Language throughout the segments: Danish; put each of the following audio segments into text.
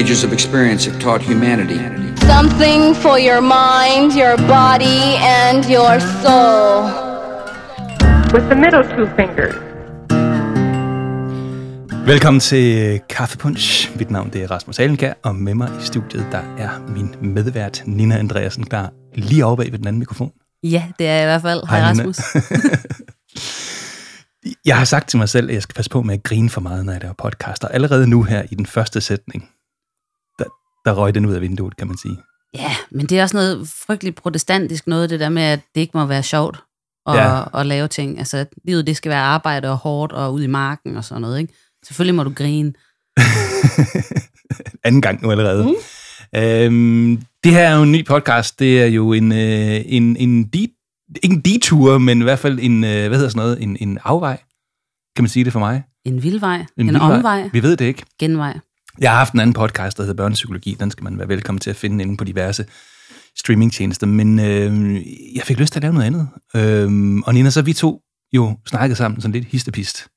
Ages of experience have taught humanity. Something for your mind, your body, and your soul. with the middle two fingers. Velkommen til Kaffepunch. Mit navn det er Rasmus Alenkær, og med mig i studiet der er min medvært Nina Andreasen klar lige over bag ved den anden mikrofon. Ja, det er jeg i hvert fald. Hej, Hej. Rasmus. Jeg har sagt til mig selv, at jeg skal passe på med at grine for meget, når jeg laver podcast. Og allerede nu her i den første sætning, der, røg den ud af vinduet, kan man sige. Ja, men det er også noget frygteligt protestantisk noget, det der med, at det ikke må være sjovt at, Ja. ja. at lave ting. Altså, livet det skal være arbejde og hårdt og ud i marken og sådan noget, ikke? Selvfølgelig må du grine. Anden gang nu allerede. Mm. Øhm, det her er jo en ny podcast. Det er jo en, øh, en, en de, ikke en detur, men i hvert fald en, øh, hvad hedder sådan noget, en, en afvej. Kan man sige det for mig? En vildvej, en, en vildvej. omvej, Vi ved det ikke. genvej. Jeg har haft en anden podcast, der hedder Børnepsykologi. Den skal man være velkommen til at finde inde på diverse streamingtjenester. Men øh, jeg fik lyst til at lave noget andet. Øh, og Nina, så vi to jo snakket sammen sådan lidt histepist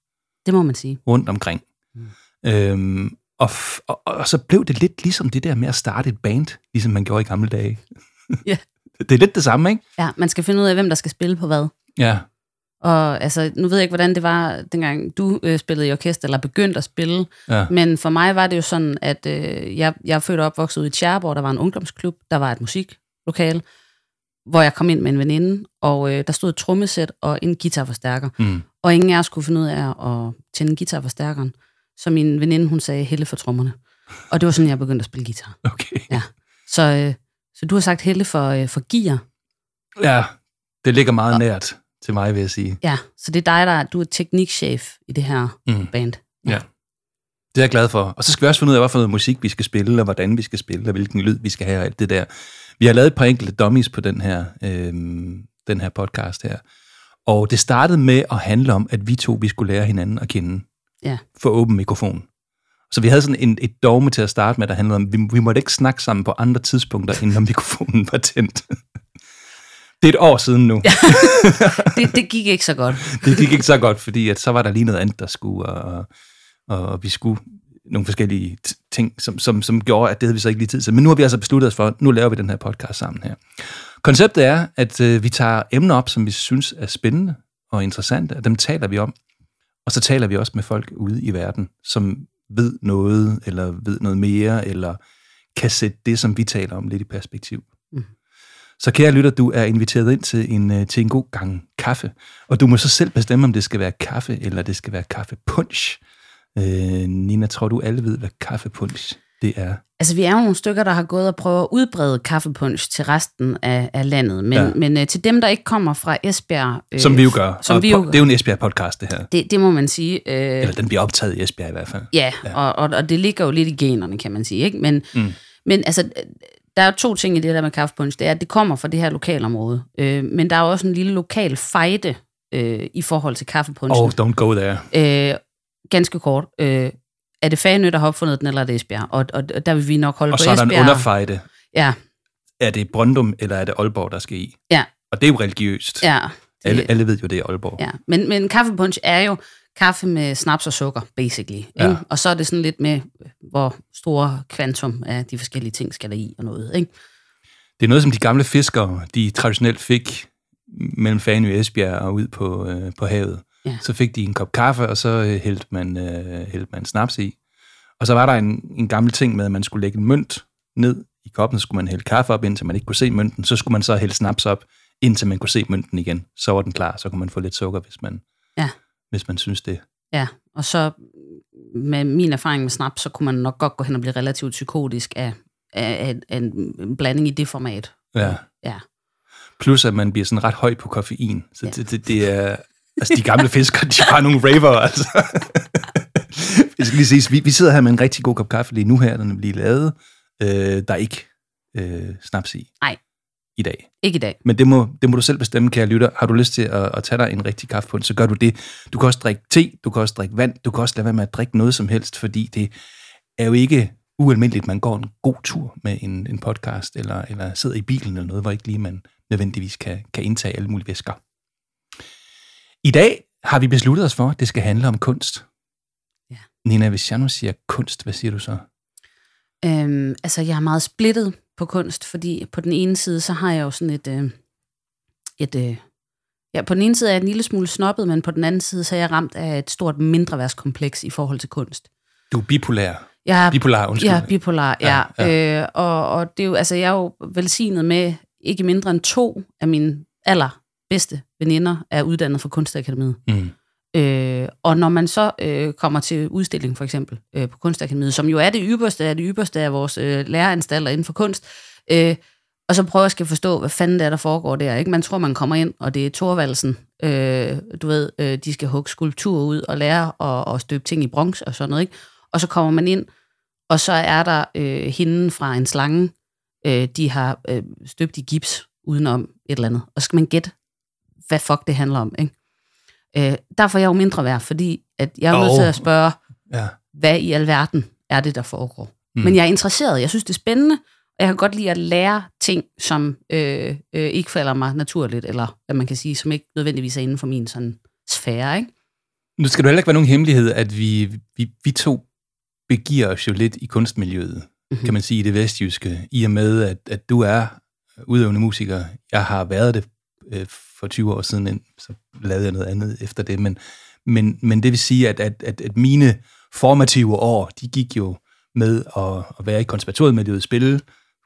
Det må man sige. rundt omkring. Mm. Øh, og, og, og så blev det lidt ligesom det der med at starte et band, ligesom man gjorde i gamle dage. Ja. Det er lidt det samme, ikke? Ja, man skal finde ud af, hvem der skal spille på hvad. Ja. Og altså, nu ved jeg ikke, hvordan det var, dengang du øh, spillede i orkester, eller begyndte at spille. Ja. Men for mig var det jo sådan, at øh, jeg, jeg er født og opvokset ude i Tjærborg, der var en ungdomsklub, der var et musiklokale, hvor jeg kom ind med en veninde, og øh, der stod et trommesæt og en guitarforstærker. Mm. Og ingen af os kunne finde ud af at tænde guitarforstærkeren. Så min veninde, hun sagde, helle for trommerne. Og det var sådan, jeg begyndte at spille guitar. Okay. Ja. Så, øh, så du har sagt helle for, øh, for gear. Ja, det ligger meget nært til mig, vil jeg sige. Ja, så det er dig, der du er teknikchef i det her Mm. band. Ja. Det er jeg glad for. Og så skal vi også finde ud af, hvad for noget musik vi skal spille, og hvordan vi skal spille, og hvilken lyd vi skal have, og alt det der. Vi har lavet et par enkelte dummies på den her, øhm, den her podcast her. Og det startede med at handle om, at vi to vi skulle lære hinanden at kende Ja. for åben mikrofon. Så vi havde sådan en, et dogme til at starte med, der handlede om, at vi, vi måtte ikke snakke sammen på andre tidspunkter, end når mikrofonen var tændt. Det er et år siden nu. Ja. Det, det gik ikke så godt. det gik ikke så godt, fordi at så var der lige noget andet, der skulle, og, og vi skulle nogle forskellige ting, som, som, som gjorde, at det havde vi så ikke lige tid til. Men nu har vi altså besluttet os for, nu laver vi den her podcast sammen her. Konceptet er, at øh, vi tager emner op, som vi synes er spændende og interessante, og dem taler vi om. Og så taler vi også med folk ude i verden, som ved noget, eller ved noget mere, eller kan sætte det, som vi taler om, lidt i perspektiv. Så kære lytter, du er inviteret ind til en, øh, til en god gang kaffe. Og du må så selv bestemme, om det skal være kaffe, eller det skal være kaffepunch. Øh, Nina, tror du alle ved, hvad kaffepunch det er? Altså, vi er jo nogle stykker, der har gået og prøvet at udbrede kaffepunch til resten af, af landet. Men, Ja. ja. men øh, til dem, der ikke kommer fra Esbjerg... Øh, Som vi jo gør. Som Og vi jo Det er jo en Esbjerg-podcast, det her. det, det må man sige. Øh, Eller den bliver optaget i Esbjerg i hvert fald. ja, og, og, og det ligger jo lidt i generne, kan man sige. Ikke? Men, Mm. men altså, der er jo to ting i det der med kaffepunch. Det er, at det kommer fra det her lokalområde. Øh, men der er også en lille lokal fejde øh, i forhold til kaffepunchen. Oh, don't go there. Øh, ganske kort. Øh, er det Fanø, der har opfundet den, eller er det Esbjerg? Og, og, og der vil vi nok holde Og på så er der en Esbjerg. underfejde. Ja, Er det Brøndum, eller er det Aalborg, der skal i? Ja. Og det er jo religiøst. ja. Det, Alle, alle ved jo, det er Aalborg. Ja, men, men kaffepunch er jo kaffe med snaps og sukker, basically. Ja. Ikke? Og så er det sådan lidt med, hvor store kvantum af de forskellige ting skal der i og noget. Ikke? Det er noget, som de gamle fiskere, de traditionelt fik mellem Fanø og Esbjerg og ud på, øh, på havet. Ja. Så fik de en kop kaffe, og så øh, hældte man, øh, hældte man snaps i. Og så var der en, en gammel ting med, at man skulle lægge en mønt ned i koppen, så skulle man hælde kaffe op, indtil man ikke kunne se mønten. Så skulle man så hælde snaps op, indtil man kunne se mønten igen. Så var den klar, så kunne man få lidt sukker, hvis man, Ja. Hvis man synes det. Ja, og så med min erfaring med snaps, så kunne man nok godt gå hen og blive relativt psykotisk af, af, af, af en blanding i det format. Ja. Ja. Plus, at man bliver sådan ret høj på koffein. Så det, det, det er... Altså, de gamle fiskere, de er bare nogle raver, altså. Jeg skal lige sige, vi, vi sidder her med en rigtig god kop kaffe lige nu her, den er lige lavet. Øh, der er ikke øh, snaps i. Nej. I dag. Ikke i dag. Men det må, det må du selv bestemme, kære lytter. Har du lyst til at, at tage dig en rigtig kaffe på så gør du det. Du kan også drikke te, du kan også drikke vand, du kan også lade være med at drikke noget som helst, fordi det er jo ikke ualmindeligt, man går en god tur med en, en podcast, eller, eller sidder i bilen eller noget, hvor ikke lige man nødvendigvis kan, kan indtage alle mulige væsker. I dag har vi besluttet os for, at det skal handle om kunst. Ja. Nina, hvis jeg nu siger kunst, hvad siger du så? Øhm, altså, jeg er meget splittet på kunst, fordi på den ene side, så har jeg jo sådan et... Øh, et øh, ja, på den ene side er jeg en lille smule snobbet, men på den anden side, så er jeg ramt af et stort mindreværdskompleks i forhold til kunst. Du er bipolær. Jeg er, Bipolar, undskyld. Ja, bipolar, ja. Ja, ja. Øh, og, og det er jo, altså, jeg er jo velsignet med ikke mindre end to af mine allerbedste veninder er uddannet fra Kunstakademiet. Mm. Øh, og når man så øh, kommer til udstilling, for eksempel, øh, på Kunstakademiet, som jo er det ypperste af det ypperste af vores øh, læreranstalter inden for kunst, øh, og så prøver jeg at forstå, hvad fanden det er, der foregår der. Ikke? Man tror, man kommer ind, og det er Torvalsen. Øh, du ved, øh, de skal hugge skulptur ud og lære at, at støbe ting i bronze og sådan noget. Ikke? Og så kommer man ind, og så er der øh, hinden fra en slange, øh, de har øh, støbt i gips udenom et eller andet. Og så skal man gætte, hvad fuck det handler om. Ikke? Øh, derfor er jeg jo mindre værd, fordi at jeg er nødt Åh. til at spørge, Ja. hvad i alverden er det, der foregår. Mm. Men jeg er interesseret, jeg synes, det er spændende, og jeg kan godt lide at lære ting, som øh, øh, ikke falder mig naturligt, eller hvad man kan sige, som ikke nødvendigvis er inden for min sådan sfære. Ikke? Nu skal det heller ikke være nogen hemmelighed, at vi, vi, vi to begiver os jo lidt i kunstmiljøet, mm-hmm. kan man sige, i det vestjyske, i og med, at, at du er udøvende musiker. Jeg har været det øh, for 20 år siden, ind, så lavede jeg noget andet efter det, men, men, men det vil sige, at, at, at, at mine formative år, de gik jo med at, at være i konservatoriet med at spille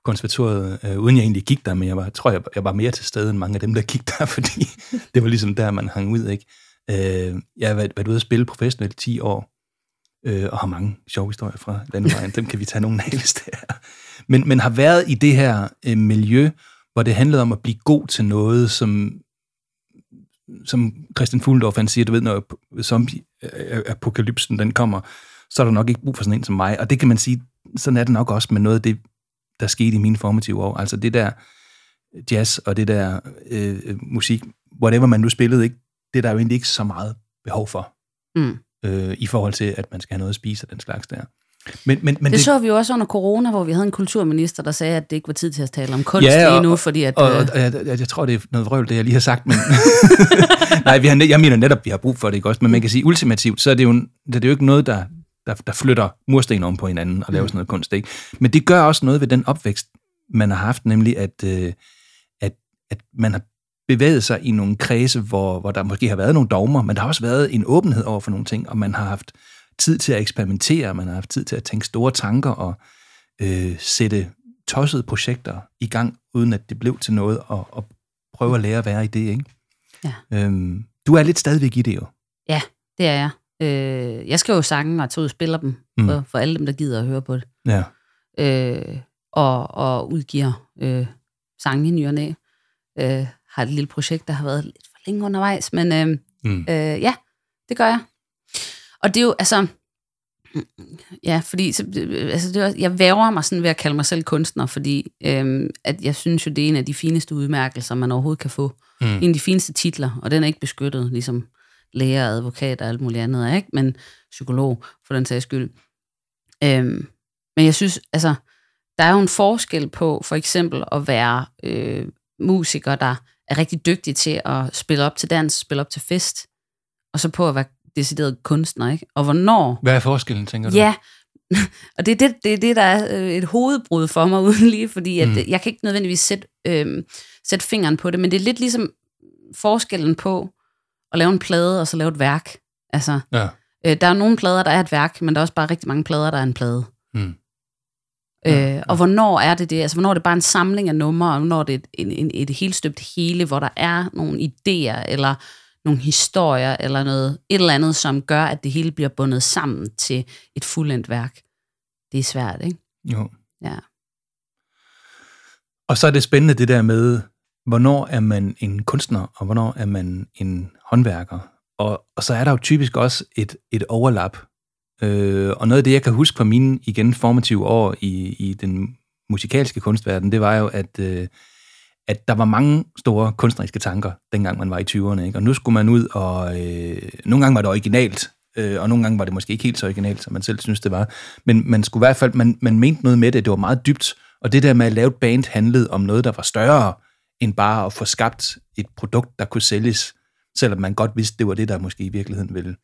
konservatoriet, øh, uden jeg egentlig gik der, men jeg var, tror, jeg, jeg var mere til stede end mange af dem, der gik der, fordi det var ligesom der, man hang ud, ikke? Øh, jeg har været, været ude at spille professionelt 10 år, øh, og har mange sjove historier fra landevejen. Dem kan vi tage nogle af, hvis det er. Men, men har været i det her øh, miljø, hvor det handlede om at blive god til noget, som, som Christian Fuglendorf han siger, du ved, når zombie-apokalypsen den kommer, så er der nok ikke brug for sådan en som mig. Og det kan man sige, sådan er det nok også med noget af det, der skete i mine formative år. Altså det der jazz og det der øh, musik, whatever man nu spillede, ikke? det er der jo egentlig ikke så meget behov for, Mm. øh, i forhold til, at man skal have noget at spise og den slags der. Men, men, men Det, det så vi jo også under corona, hvor vi havde en kulturminister, der sagde, at det ikke var tid til at tale om kunst Ja, og- lige nu, fordi at... Og, og, øh, og jeg, jeg, tror, det er noget vrøvl, det jeg lige har sagt, men... Nej, vi har, jeg mener netop, vi har brug for det, ikke også? Men man kan sige, ultimativt, så er det jo, det er jo ikke noget, der, der, der flytter mursten om på hinanden og laver sådan noget kunst, ikke? Men det gør også noget ved den opvækst, man har haft, nemlig at, øh, at, at man har bevæget sig i nogle kredse, hvor, hvor der måske har været nogle dogmer, men der har også været en åbenhed over for nogle ting, og man har haft tid til at eksperimentere, man har haft tid til at tænke store tanker og øh, sætte tossede projekter i gang, uden at det blev til noget, og, og prøve at lære at være i det, ikke? Ja. Øhm, du er lidt stadigvæk i det jo. Ja, det er jeg. Øh, jeg skriver jo sange og tager ud og spiller dem Mm. for, for alle dem, der gider at høre på det. Ja. øh, og, og udgiver øh, sange i ny og næ. Øh, har et lille projekt, der har været lidt for længe undervejs, men øh, Mm. øh, ja, det gør jeg. Og det er jo, altså, ja, fordi så, øh, altså, det også- jeg væver mig sådan ved at kalde mig selv kunstner, fordi øh, at jeg synes jo, det er en af de fineste udmærkelser, man overhovedet kan få. Mm. En af de fineste titler, og den er ikke beskyttet, ligesom læger, advokat og alt muligt andet ikke? men psykolog for den sags skyld. Øhm, men jeg synes, altså, der er jo en forskel på for eksempel at være øh, musiker, der er rigtig dygtig til at spille op til dans, spille op til fest, og så på at være decideret kunstner, ikke? Og hvornår Hvad er forskellen, tænker du? Ja, og det er det, det, er det der er øh, et hovedbrud for mig uden lige, fordi at, Mm. mm. jeg kan ikke nødvendigvis sætte, øh, sætte fingeren på det, men det er lidt ligesom forskellen på at lave en plade og så lave et værk. Altså, Ja. øh, der er nogle plader, der er et værk, men der er også bare rigtig mange plader, der er en plade. Mm. Øh, og hvornår er det det? Altså, hvornår er det bare en samling af numre, og hvornår er det et, en, en, et helt støbt hele, hvor der er nogle idéer, eller nogle historier, eller noget, et eller andet, som gør, at det hele bliver bundet sammen til et fuldendt værk. Det er svært, ikke? Jo. Ja. Og så er det spændende det der med, hvornår er man en kunstner, og hvornår er man en håndværker. Og, og så er der jo typisk også et, et overlap. Øh, og noget af det, jeg kan huske fra mine igen formative år i, i den musikalske kunstverden, det var jo, at, øh, at der var mange store kunstneriske tanker, dengang man var i 20'erne. Ikke? Og nu skulle man ud, og øh, nogle gange var det originalt, øh, og nogle gange var det måske ikke helt så originalt, som man selv synes, det var. Men man skulle i hvert fald, man, man mente noget med det, det var meget dybt. Og det der med at lave et band handlede om noget, der var større, end bare at få skabt et produkt, der kunne sælges, selvom man godt vidste, det var det, der måske i virkeligheden ville,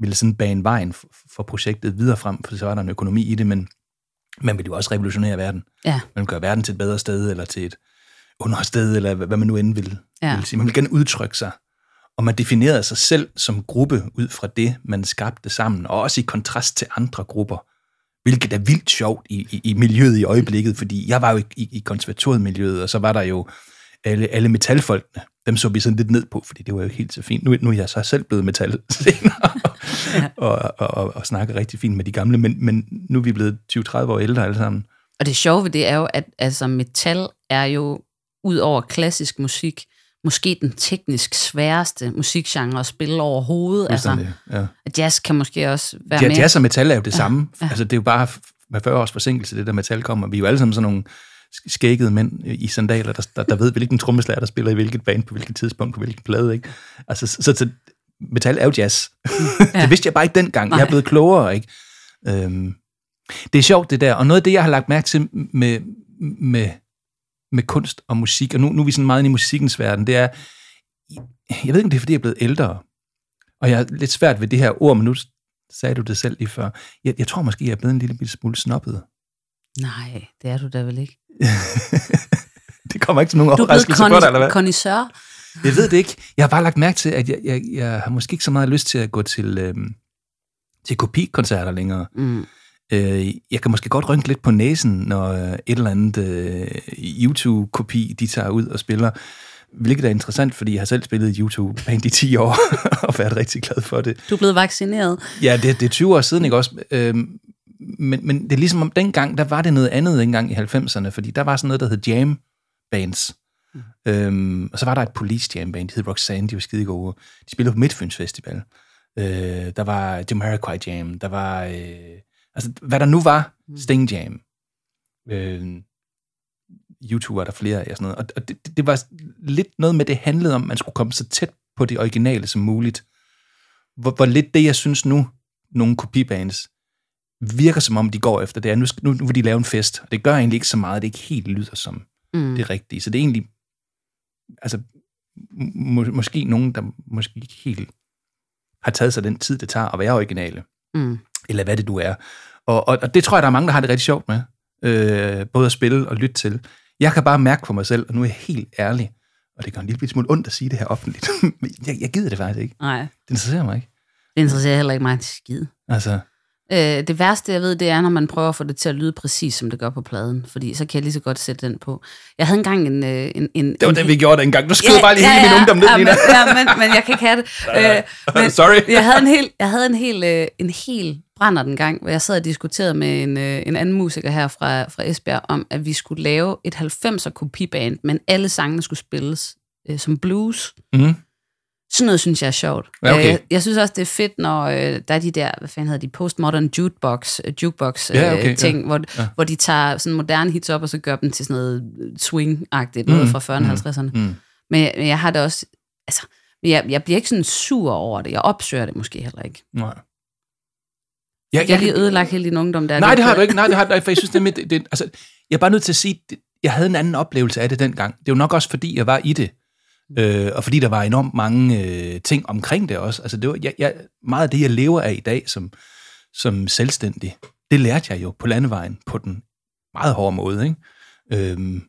ville sådan bane vejen for, for projektet videre frem, for så var der en økonomi i det, men, Man vil jo også revolutionere verden. Ja. Man vil gøre verden til et bedre sted, eller til et understed, eller hvad man nu end vil, Ja. vil sige. Man vil gerne udtrykke sig. Og man definerede sig selv som gruppe ud fra det, man skabte sammen, og også i kontrast til andre grupper. Hvilket er vildt sjovt i, i, i miljøet i øjeblikket, fordi jeg var jo i, i, i konservatoriemiljøet, og så var der jo alle, alle metalfolkene. Dem så vi sådan lidt ned på, fordi det var jo helt så fint. Nu, nu er jeg så selv blevet metal senere, og, og, og, og snakker rigtig fint med de gamle, men, men nu er vi blevet 20-30 år ældre alle sammen. Og det sjove ved det er jo, at altså, metal er jo, ud over klassisk musik, måske den teknisk sværeste musikgenre at spille overhovedet. Altså, ja. jazz kan måske også være Ja, mere... jazz og metal er jo det ja, samme. Ja. Altså, det er jo bare med 40 års forsinkelse, det der metal kommer. Vi er jo alle sammen sådan nogle sk- skækkede mænd i sandaler, der, der, der ved, hvilken trommeslager, der spiller i hvilket band, på hvilket tidspunkt, på hvilken plade. Ikke? Altså, så, så, så metal er jo jazz. Ja. det vidste jeg bare ikke dengang. Jeg er blevet klogere, ikke? Øhm, det er sjovt, det der. Og noget af det, jeg har lagt mærke til med, med, med kunst og musik, og nu, nu er vi sådan meget inde i musikkens verden, det er, jeg ved ikke, om det er, fordi jeg er blevet ældre, og jeg har lidt svært ved det her ord, men nu sagde du det selv lige før. Jeg, jeg tror måske, jeg er blevet en lille bitte smule snobbet. Nej, det er du da vel ikke. det kommer ikke til nogen er overraskelse for dig, eller hvad? connoisseur. Jeg ved det ikke. Jeg har bare lagt mærke til, at jeg, jeg, jeg har måske ikke så meget lyst til at gå til, øhm, til kopikoncerter længere. Mm. Øh, jeg kan måske godt rynke lidt på næsen, når øh, et eller andet øh, YouTube-kopi, de tager ud og spiller. Hvilket er interessant, fordi jeg har selv spillet YouTube-band i 10 år, og været rigtig glad for det. Du er blevet vaccineret. Ja, det, det er 20 år siden, ikke også? Øhm, men, men det er ligesom om dengang, der var det noget andet engang i 90'erne, fordi der var sådan noget, der hed jam bands. Mm. Øhm, og så var der et police jam band, de hed Roxanne, de var skide gode. De spillede på Midtfyns Festival. Øh, der var Jamiroquai Jam, der var, øh, altså hvad der nu var, Sting Jam. Øh, YouTube var der flere af og sådan noget. Og, og det, det var lidt noget med, det handlede om, at man skulle komme så tæt på det originale som muligt. Hvor, hvor lidt det, jeg synes nu, nogle kopibands, virker som om, de går efter det er, nu, nu, nu vil de lave en fest. Og det gør egentlig ikke så meget, det ikke helt lyder som Mm. det rigtige. Så det er egentlig, altså, må, måske nogen, der måske ikke helt har taget sig den tid, det tager at være originale, Mm. Eller hvad det du er. Og, og, og det tror jeg, der er mange, der har det rigtig sjovt med, øh, både at spille og lytte til. Jeg kan bare mærke på mig selv, og nu er jeg helt ærlig, og det gør en lille smule ondt at sige det her offentligt, men jeg, jeg gider det faktisk ikke. Nej, Det interesserer mig ikke. det interesserer heller ikke mig en skid. Altså, Øh, det værste, jeg ved, det er, når man prøver at få det til at lyde præcis, som det gør på pladen. Fordi så kan jeg lige så godt sætte den på. Jeg havde engang en... øh, en, en det var en, det, vi gjorde dengang. Du skød bare lige hele min ungdom ned, ja, men, Nina. ja, men, men jeg kan ikke have det. Øh, men, Sorry. Jeg havde en hel, jeg havde en hel, øh, en hel brænder den gang, hvor jeg sad og diskuterede med en, øh, en anden musiker her fra, fra Esbjerg, om at vi skulle lave et 90'er kopiband, men alle sangene skulle spilles øh, som blues. Mhm. Sådan noget synes jeg er sjovt. Ja, okay. Øh, Jeg, jeg synes også, det er fedt, når øh, der er de der, hvad fanden hedder de, postmodern jukebox, øh, jukebox øh, Ja, okay, ting, ja. hvor, Ja. hvor de tager sådan moderne hits op, og så gør dem til sådan noget swing-agtigt, noget Mm, fra 40'erne og 50'erne. Mm. Men jeg, jeg har det også, altså, jeg, jeg bliver ikke sådan sur over det. Jeg opsøger det måske heller ikke. Nej. Jeg, jeg har lige ødelagt hele din ungdom der. Nej, det har du ikke. Nej, det har du ikke, for jeg synes, det, med, det, det, altså, jeg er bare nødt til at sige, det, jeg havde en anden oplevelse af det dengang. Det er jo nok også, fordi jeg var i det. Øh, og fordi der var enormt mange øh, ting omkring det også. Altså, det var, jeg, jeg, meget af det, jeg lever af i dag som, som selvstændig, det lærte jeg jo på landevejen på den meget hårde måde. Ikke? Øhm,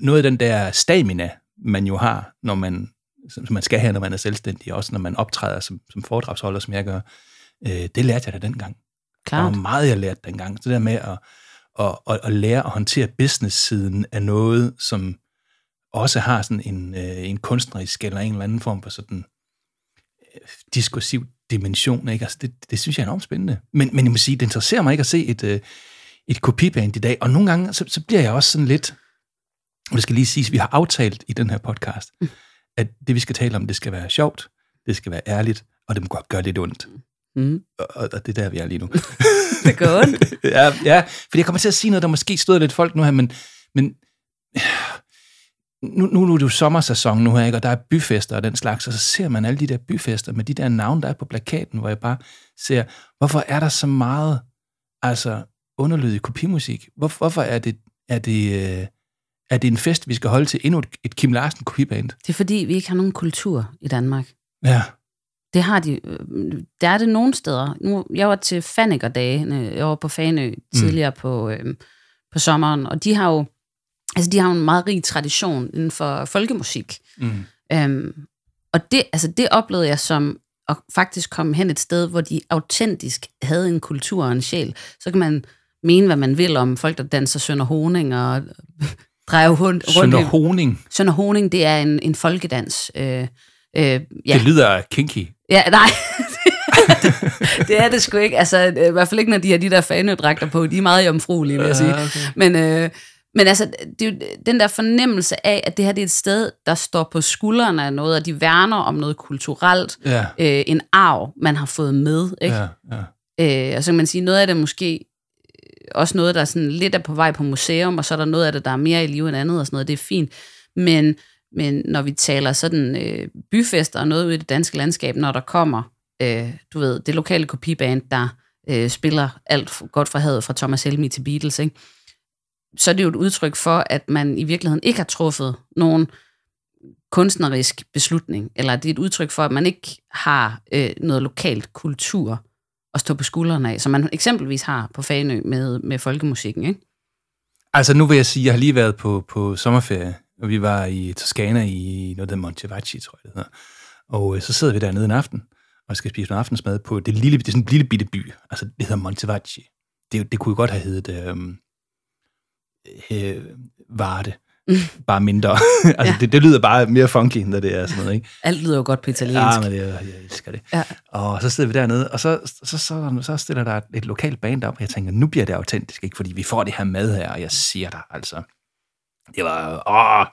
noget af den der stamina, man jo har, når man, som man skal have, når man er selvstændig, også når man optræder som, som foredragsholder, som jeg gør, øh, det lærte jeg da dengang. Der Klart. var meget, jeg lærte dengang. Det der med at, at, at, at lære at håndtere business-siden af noget, som også har sådan en, øh, en kunstnerisk eller en eller anden form for sådan øh, diskursiv dimension. Ikke? Altså det, det synes jeg er enormt spændende. Men, men jeg må sige, det interesserer mig ikke at se et, øh, et kopiband i dag. Og nogle gange, så, så bliver jeg også sådan lidt, og det skal lige siges, vi har aftalt i den her podcast, at det vi skal tale om, det skal være sjovt, det skal være ærligt, og det må godt gøre lidt ondt. Mm. Og, og det er der, vi er lige nu. Det går ondt. ja, ja, fordi jeg kommer til at sige noget, der måske støder lidt folk nu her, men, men nu, nu, nu er det jo sommersæson nu her, ikke? og der er byfester og den slags, og så ser man alle de der byfester med de der navne, der er på plakaten, hvor jeg bare ser, hvorfor er der så meget altså, underlydig kopimusik? Hvor, hvorfor er det, er, det, øh, er det en fest, vi skal holde til endnu et, et Kim Larsen kopiband? Det er fordi, vi ikke har nogen kultur i Danmark. Ja, Det har de. øh, Der er det nogle steder. Nu, jeg var til Fanikerdagene, jeg var på Fanø tidligere mm. på, øh, på sommeren, og de har jo altså de har jo en meget rig tradition inden for folkemusik. Mm. Øhm, og det, altså det oplevede jeg som at faktisk komme hen et sted, hvor de autentisk havde en kultur og en sjæl. Så kan man mene, hvad man vil om folk, der danser Sønder Honing og drejer rundt. rundt Sønder Honing. Sønder Honing, det er en, en folkedans. Øh, øh, ja. Det lyder kinky. Ja, nej. det er det sgu ikke. Altså, øh, i hvert fald ikke, når de har de der fanedragter på. De er meget jomfruelige, vil jeg sige. Ja, okay. Men, øh, men altså, det er jo den der fornemmelse af, at det her det er et sted, der står på skuldrene af noget, og de værner om noget kulturelt, Ja, øh, en arv, man har fået med. Ikke? ja, ja. Øh, og så kan man sige, noget af det måske øh, også noget, der sådan lidt er på vej på museum, og så er der noget af det, der er mere i live end andet og sådan noget. Det er fint. Men, men når vi taler sådan øh, byfester og noget ude i det danske landskab, når der kommer, øh, du ved, det lokale kopiband, der øh, spiller alt godt fra havet, fra Thomas Helmi til Beatles, ikke? så er det jo et udtryk for, at man i virkeligheden ikke har truffet nogen kunstnerisk beslutning, eller det er et udtryk for, at man ikke har øh, noget lokalt kultur at stå på skuldrene af, som man eksempelvis har på Fanø med, med folkemusikken, ikke? Altså nu vil jeg sige, jeg har lige været på, på sommerferie, og vi var i Toskana i noget, der hedder Montevacci, tror jeg det hedder. Og øh, så sidder vi dernede en aften, og skal spise noget aftensmad på det lille, det er sådan en lille bitte by. Altså det hedder Montevacci. Det, det kunne jo godt have heddet øh, øh, Varde. Bare mindre. altså, Ja. det, det lyder bare mere funky, når det er sådan noget, ikke? Alt lyder jo godt på italiensk. Ja, men det, jeg elsker det. Ja. Og så sidder vi dernede, og så, så, så, så stiller der et, et lokalt band op, og jeg tænker, nu bliver det autentisk, ikke? Fordi vi får det her mad her, og jeg siger dig, altså. Det var, åh,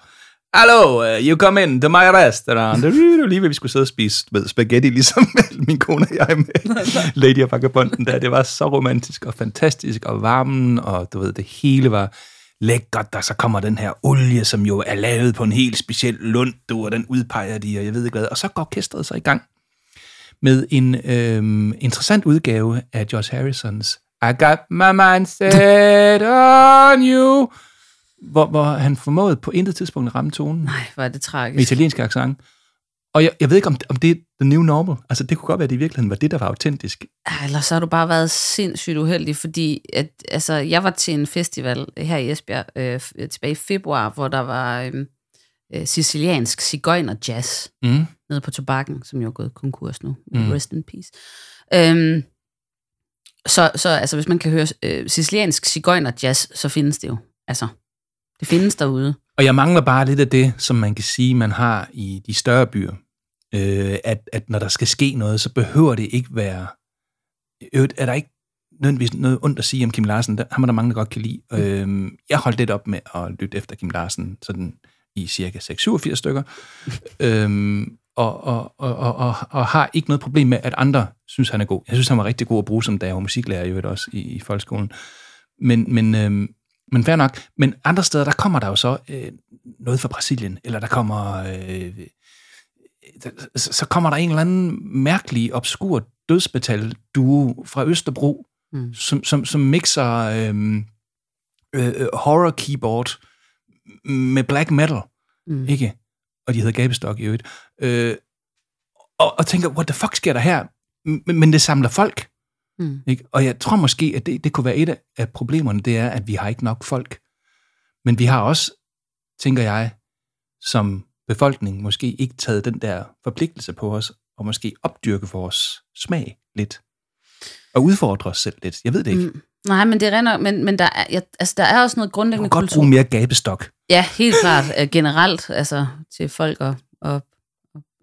Hallo, uh, you come in to my restaurant. Det var lige ved, vi skulle sidde og spise med spaghetti, ligesom min kone og jeg med Lady og Vagabonden der. Det var så romantisk og fantastisk, og varmen, og du ved, det hele var lækkert, og så kommer den her olie, som jo er lavet på en helt speciel lund, du, og den udpeger de, og jeg ved ikke hvad. Og så går orkestret så i gang med en øhm, interessant udgave af Josh Harrisons I got my mind set on you, hvor, hvor han formåede på intet tidspunkt at ramme tonen Nej, hvor er det med tragisk. italiensk accent. Og jeg, jeg ved ikke, om, om det er the new normal. Altså, det kunne godt være, at det i virkeligheden var det, der var autentisk. Ja, Ellers så har du bare været sindssygt uheldig, fordi at, altså, jeg var til en festival her i Esbjerg øh, f- tilbage i februar, hvor der var øh, øh, siciliansk cigøjner jazz Mm. nede på Tobakken, som jo er gået konkurs nu. Mm. Rest in peace. Øhm, så, så altså, hvis man kan høre øh, siciliansk cigøjner jazz, så findes det jo. Altså, det findes derude. Og jeg mangler bare lidt af det, som man kan sige, man har i de større byer. Øh, at, at når der skal ske noget, så behøver det ikke være... Øvrigt er der ikke nødvendigvis noget ondt at sige om Kim Larsen. Der, ham er der mange, der godt kan lide. Mm. Øh, jeg holdt lidt op med at lytte efter Kim Larsen sådan i cirka 6-87 stykker. øhm, og, og, og, og, og, og har ikke noget problem med, at andre synes, han er god. Jeg synes, han var rigtig god at bruge, som da jeg var musiklærer i øvrigt også i, i folkeskolen. Men, men, øhm, men fair nok. Men andre steder, der kommer der jo så øh, noget fra Brasilien, eller der kommer... Øh, der, så kommer der en eller anden mærkelig, obskur dødsmetal duo fra Østerbro, Mm. mm. som, som, som mixer øh, øh, horror keyboard med black metal, Mm. ikke? Og de hedder Gabestok i øvrigt. Øh, og, og tænker, what the fuck sker der her? Men, men det samler folk. Mm. Ikke? Og jeg tror måske, at det, det kunne være et af- problemerne, det er, at vi har ikke nok folk. Men vi har også, tænker jeg, som befolkning, måske ikke taget den der forpligtelse på os, og måske opdyrke vores smag lidt. Og udfordre os selv lidt. Jeg ved det ikke. Mm. Nej, men det render, men, men der, er, jeg, altså, der er også noget grundlæggende kunne godt kultur. bruge mere gabestok. Ja, helt klart. øh, Generelt, altså til folk og, og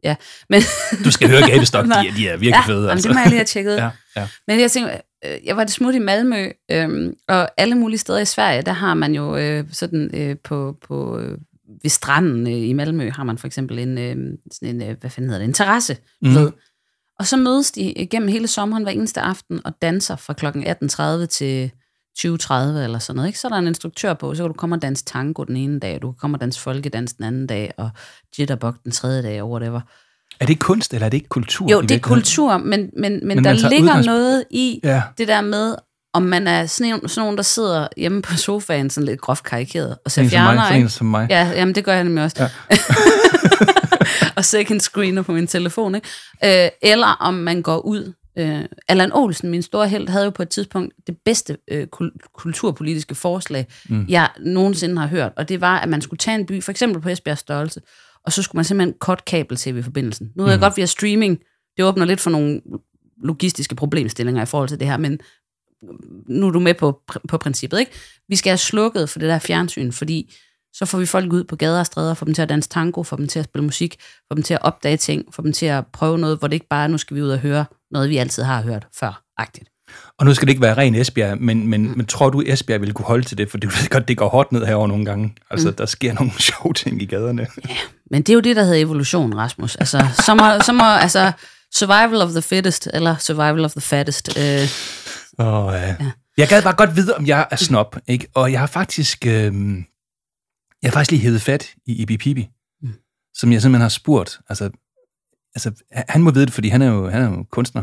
ja. Men, Du skal høre gabestok, de, er- de er virkelig ja, fede. jamen, Altså. det må jeg lige have tjekket. ja, ja. Men jeg tænker, øh, jeg var det smut i Malmø, øh, og alle mulige steder i Sverige, der har man jo øh, sådan øh, på, på øh, ved stranden øh, i Malmø, har man for eksempel en, øh, sådan en øh, hvad fanden hedder det, en terrasse. Mm. Og så mødes de gennem hele sommeren hver eneste aften og danser fra kl. 18.30 til 20.30 eller sådan noget. Ikke? Så er der en instruktør på, så kan du komme og danse tango den ene dag, du kan komme og danse folkedans den anden dag, og jitterbug den tredje dag, og whatever. Er det kunst, eller er det ikke kultur? Jo, det er kultur, men, men, men, men der ligger udgangspunkt- noget i Ja. det der med, om man er sådan, en, sådan nogen, der sidder hjemme på sofaen, sådan lidt groft karikeret, og ser en mig, fjerner, ikke? som mig. Ja, jamen det gør jeg nemlig også. Ja. og second screener på min telefon. Ikke? Øh, eller om man går ud. Øh, Allan Olsen, min store held, havde jo på et tidspunkt det bedste øh, kul- kulturpolitiske forslag, mm. jeg nogensinde har hørt. Og det var, at man skulle tage en by, for eksempel på Esbjergs størrelse, og så skulle man simpelthen cut kabel-tv-forbindelsen. Nu ved jeg godt, vi har streaming. Det åbner lidt for nogle logistiske problemstillinger i forhold til det her, men nu er du med på, på princippet, ikke? Vi skal have slukket for det der fjernsyn, fordi så får vi folk ud på gader og stræder, får dem til at danse tango, får dem til at spille musik, får dem til at opdage ting, får dem til at prøve noget, hvor det ikke bare er, nu skal vi ud og høre noget, vi altid har hørt før-agtigt. Og nu skal det ikke være ren Esbjerg, men, men, mm. men tror du, Esbjerg ville kunne holde til det? For det ved godt, det går hårdt ned herover nogle gange. Altså, mm. der sker nogle sjove ting i gaderne. Ja, men det er jo det, der hedder evolution, Rasmus. Altså, så må, så må altså, survival of the fittest, eller survival of the fattest. Øh, Oh, ja. ja. Jeg gad bare godt vide, om jeg er snop, ikke? Og jeg har faktisk, øh, jeg har faktisk lige hævet fat i Ibi Pibi, mm. som jeg simpelthen har spurgt. Altså, altså, han må vide det, fordi han er jo, han er jo kunstner.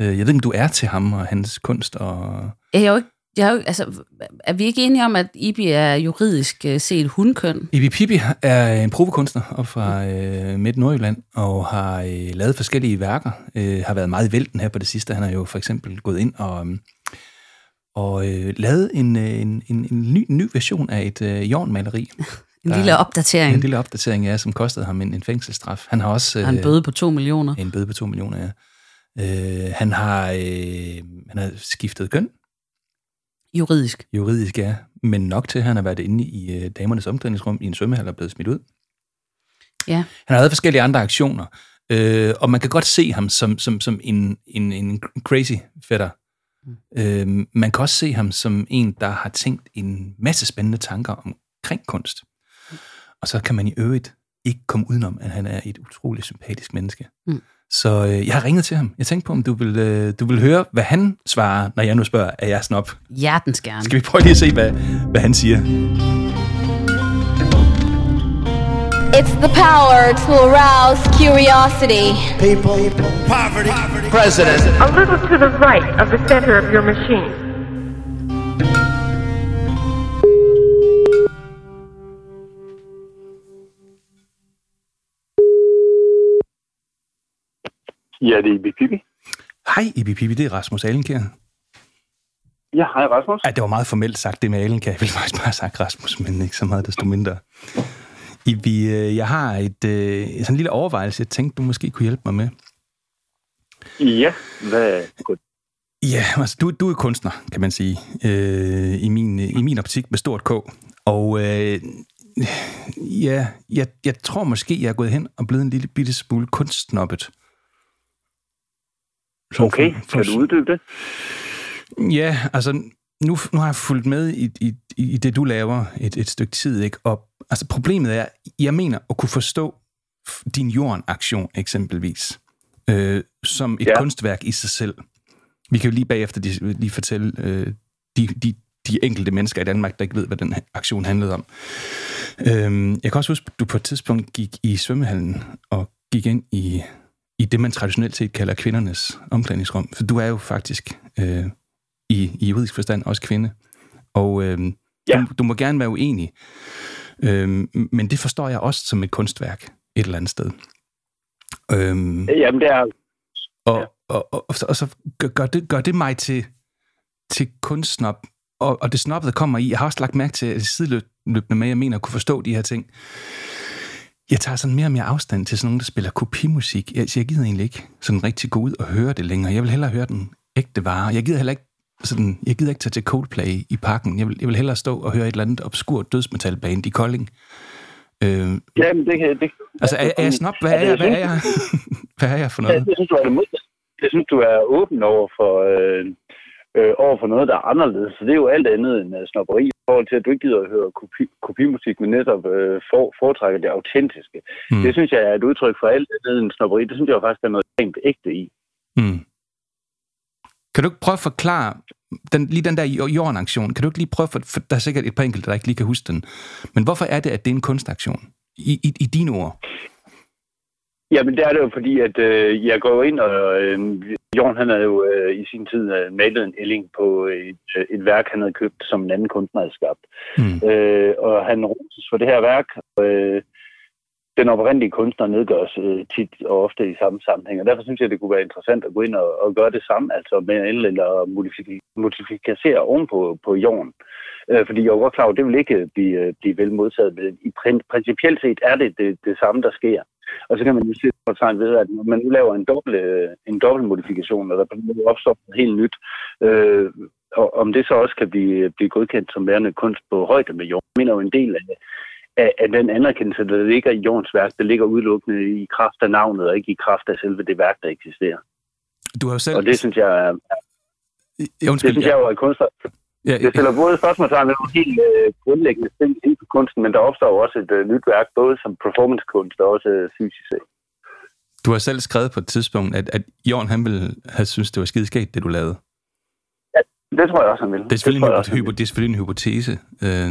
Øh, jeg ved ikke, om du er til ham og hans kunst. Og... Jeg er jo ikke jeg er, jo, altså, er vi ikke enige om, at Ibi er juridisk øh, set hundkøn? Ibi Pibi er en provekunstner op fra øh, Midt Nordjylland, og har øh, lavet forskellige værker. Øh, har været meget i vælten her på det sidste. Han har jo for eksempel gået ind og, og øh, lavet en, øh, en, en, en ny, ny version af et øh, jornmaleri. en lille opdatering. En lille opdatering, ja, som kostede ham en, en fængselsstraf. Han har også... Øh, en bøde på 2 millioner. En bøde på 2 millioner, ja. Øh, han, har, øh, han har skiftet køn. Juridisk. Juridisk, ja. Men nok til, at han har været inde i øh, damernes omklædningsrum i en svømmehal og blevet smidt ud. Ja. Han har lavet forskellige andre aktioner, øh, og man kan godt se ham som, som, som en, en, en crazy fætter. Mm. Øh, man kan også se ham som en, der har tænkt en masse spændende tanker omkring kunst. Mm. Og så kan man i øvrigt ikke komme udenom, at han er et utroligt sympatisk menneske. Mm. Så øh, jeg har ringet til ham. Jeg tænkte på, om du vil, øh, du vil høre, hvad han svarer, når jeg nu spørger, er jeg snop? Hjertens gerne. Skal vi prøve lige at se, hvad, hvad han siger? It's the power to arouse curiosity. People, people poverty, poverty, president. A little to the right of the center of your machine. Ja, det er Ibi Pippi. Hej Ibi Pippi, det er Rasmus Alenkær. Ja, hej Rasmus. Ja, det var meget formelt sagt, det med Alenkær. Jeg ville faktisk bare have sagt Rasmus, men ikke så meget desto mindre. Ibi, øh, jeg har et, øh, sådan en lille overvejelse, jeg tænkte, du måske kunne hjælpe mig med. Ja, hvad. Ja, altså du, du er kunstner, kan man sige, øh, i, min, i min optik med stort K. Og øh, ja, jeg, jeg tror måske, jeg er gået hen og blevet en lille bitte smule kunstsnoppet. Okay, for, for, kan du uddybe det? Ja, altså nu, nu har jeg fulgt med i, i, i det, du laver et, et stykke tid, ikke? Og altså, problemet er, jeg mener at kunne forstå din jordaktion eksempelvis, øh, som et ja. kunstværk i sig selv. Vi kan jo lige bagefter lige, lige fortælle øh, de, de, de enkelte mennesker i Danmark, der ikke ved, hvad den aktion handlede om. Øh, jeg kan også huske, at du på et tidspunkt gik i svømmehallen og gik ind i i det, man traditionelt set kalder kvindernes omklædningsrum. For du er jo faktisk øh, i, i juridisk forstand også kvinde. Og øh, ja. du, du må gerne være uenig. Øh, men det forstår jeg også som et kunstværk et eller andet sted. Øh, Jamen, det er... Og, ja. og, og, og, og så gør det, gør det mig til, til kunstnop, og, og det snoppet kommer i. Jeg har også lagt mærke til, at sideløbende med, at jeg mener at kunne forstå de her ting jeg tager sådan mere og mere afstand til sådan nogen, der spiller kopimusik. Jeg, jeg gider egentlig ikke sådan rigtig gå ud og høre det længere. Jeg vil hellere høre den ægte vare. Jeg gider heller ikke sådan, jeg gider ikke tage til Coldplay i parken. Jeg vil, jeg vil hellere stå og høre et eller andet obskurt dødsmetalband i Kolding. Øh, Jamen, det kan det. Altså, er, er jeg snop? Hvad er jeg? Hvad er jeg? Hvad er jeg for noget? Jeg synes, du er det modsatte. Jeg synes, du er åben over for, øh, øh, over for noget, der er anderledes. Så det er jo alt andet end uh, snopperi i forhold til, at du ikke gider at høre kopi, kopimusik, men netop øh, for, foretrækker det autentiske. Mm. Det synes jeg er et udtryk for alt andet end snopperi. Det synes jeg faktisk, der er noget rent ægte i. Mm. Kan du ikke prøve at forklare, den, lige den der jordaktion, kan du ikke lige prøve, for, for der er sikkert et par enkelte, der ikke lige kan huske den, men hvorfor er det, at det er en kunstaktion? I, i, i dine ord. Jamen, det er det jo, fordi at øh, jeg går ind, og øh, Jorn han havde jo øh, i sin tid øh, malet en ælling på et, øh, et værk, han havde købt, som en anden kunstner havde skabt. Mm. Øh, og han roses for det her værk. Og, øh, den oprindelige kunstner nedgøres øh, tit og ofte i samme sammenhæng. Og derfor synes jeg, det kunne være interessant at gå ind og, og gøre det samme, altså med eller modificere ovenpå på, på jorden. Øh, fordi jeg er godt klar over, at det vil ikke øh, blive, øh, blive vel modtaget. Men i principielt set er det, det det samme, der sker. Og så kan man jo se på tegn ved, at når man nu laver en dobbelt, øh, en dobbelt modifikation, og der opstår noget helt nyt, øh, og om det så også kan blive, blive godkendt som værende kunst på højde med jorden, mener jo en del af, af, af den anerkendelse, der ligger i jordens værk, det ligger udelukkende i kraft af navnet, og ikke i kraft af selve det værk, der eksisterer. Du har jo selv... Og det synes jeg er... Ja, undskyld, det synes jeg jo er kunstner. Ja, det stiller både spørgsmålstegn ved nogle helt øh, grundlæggende ting inden for kunsten, men der opstår også et øh, nyt værk, både som performancekunst og også øh, fysisk set. Du har selv skrevet på et tidspunkt, at, at Jørgen han ville have synes det var skideskægt, det du lavede. Ja, det tror jeg også, han ville. Det er selvfølgelig, det en, hypo, det er selvfølgelig en hypotese. Øh...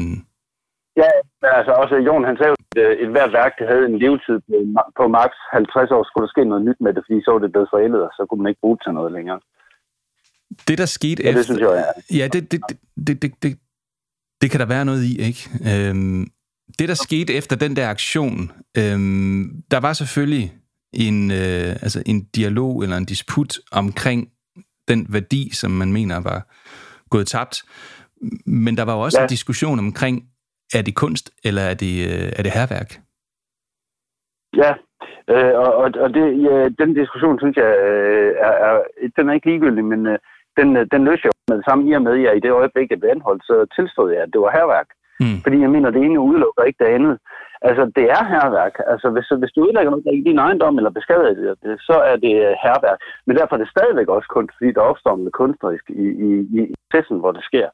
Altså også Jon, han sagde at øh, et hvert værk, det havde en levetid på, på maks 50 år, skulle der ske noget nyt med det, fordi så var det blevet forældet, og så kunne man ikke bruge det til noget længere. Det, der skete ja, efter... det synes jeg, ja. Ja, det, det, det, det, det, det kan der være noget i, ikke? Øhm, det, der skete efter den der aktion, øhm, der var selvfølgelig en, øh, altså en dialog eller en disput omkring den værdi, som man mener var gået tabt. Men der var jo også ja. en diskussion omkring, er det kunst, eller er det, øh, er det herværk? Ja, øh, og, og det, ja, den diskussion, synes jeg, øh, er, er, den er ikke ligegyldig, men øh, den, den løser jeg med det samme i og med, at jeg i det øjeblik, jeg blev anholdt, så tilstod jeg, at det var herværk. Mm. Fordi jeg mener, det ene udelukker ikke det andet. Altså, det er herværk. Altså, hvis, hvis du udlægger noget i din ejendom eller beskadiger det, så er det herværk. Men derfor er det stadigvæk også kunst, fordi der opstår noget kunstnerisk i, i, i processen, hvor det sker.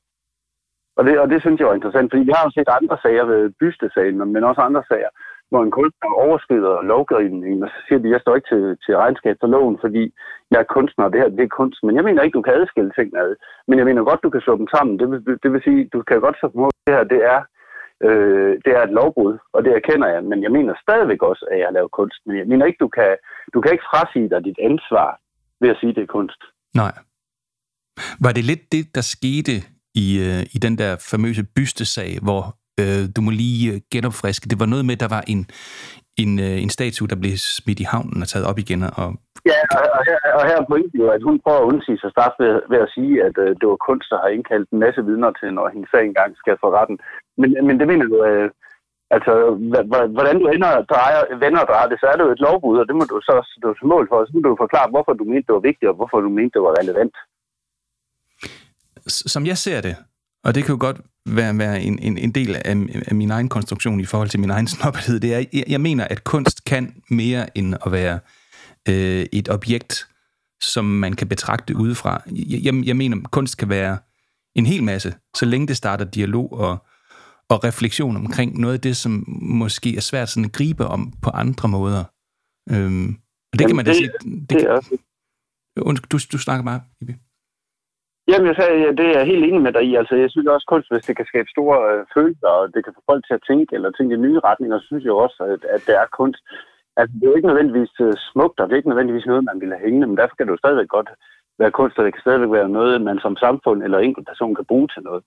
Og det, og det synes jeg var interessant, fordi vi har jo set andre sager ved bystesagen, men også andre sager, hvor en kunstner overskrider lovgivningen, og så siger de, at jeg står ikke til, til regnskab for loven, fordi jeg er kunstner, og det her det er kunst. Men jeg mener ikke, du kan adskille tingene ad. Men jeg mener godt, du kan slå dem sammen. Det vil, det vil sige, du kan godt slå dem det her, det er, øh, det er et lovbrud, og det erkender jeg. Men jeg mener stadigvæk også, at jeg har lavet kunst. Men jeg mener ikke, du kan, du kan ikke frasige dig dit ansvar ved at sige, at det er kunst. Nej. Var det lidt det, der skete i, øh, i den der famøse bystesag, hvor øh, du må lige øh, genopfriske. Det var noget med, der var en, en, øh, en statue, der blev smidt i havnen og taget op igen. Og... Ja, og her, og her er pointen jo, at hun prøver at undsige sig straf ved, ved at sige, at øh, det var kunst, der har indkaldt en masse vidner til, når hendes sag engang skal for retten. Men, men det mener du, øh, altså, hvordan du ender, drejer, vender og drejer det, så er det jo et lovbrud, og det må du så stå til mål for. Så må du forklare, hvorfor du mente, det var vigtigt, og hvorfor du mente, det var relevant. Som jeg ser det, og det kan jo godt være, være en, en, en del af, af min egen konstruktion i forhold til min egen snobbethed. Det er, jeg, jeg mener, at kunst kan mere end at være øh, et objekt, som man kan betragte udefra. Jeg, jeg, jeg mener, at kunst kan være en hel masse, så længe det starter dialog og, og refleksion omkring noget af det, som måske er svært sådan at gribe om på andre måder. Øhm, og det Jamen kan man da sige... Det, det, det du, du snakker bare, Ibi. Jamen, jeg sagde, ja, det er jeg helt enig med dig i. Altså, jeg synes også kunst, hvis det kan skabe store øh, følelser, og det kan få folk til at tænke, eller tænke i nye retninger, så synes jeg også, at, at det er kunst. Altså, det er jo ikke nødvendigvis øh, smukt, og det er ikke nødvendigvis noget, man vil have hængende, men derfor kan det jo stadigvæk godt være kunst, og det kan stadigvæk være noget, man som samfund eller enkelt person kan bruge til noget.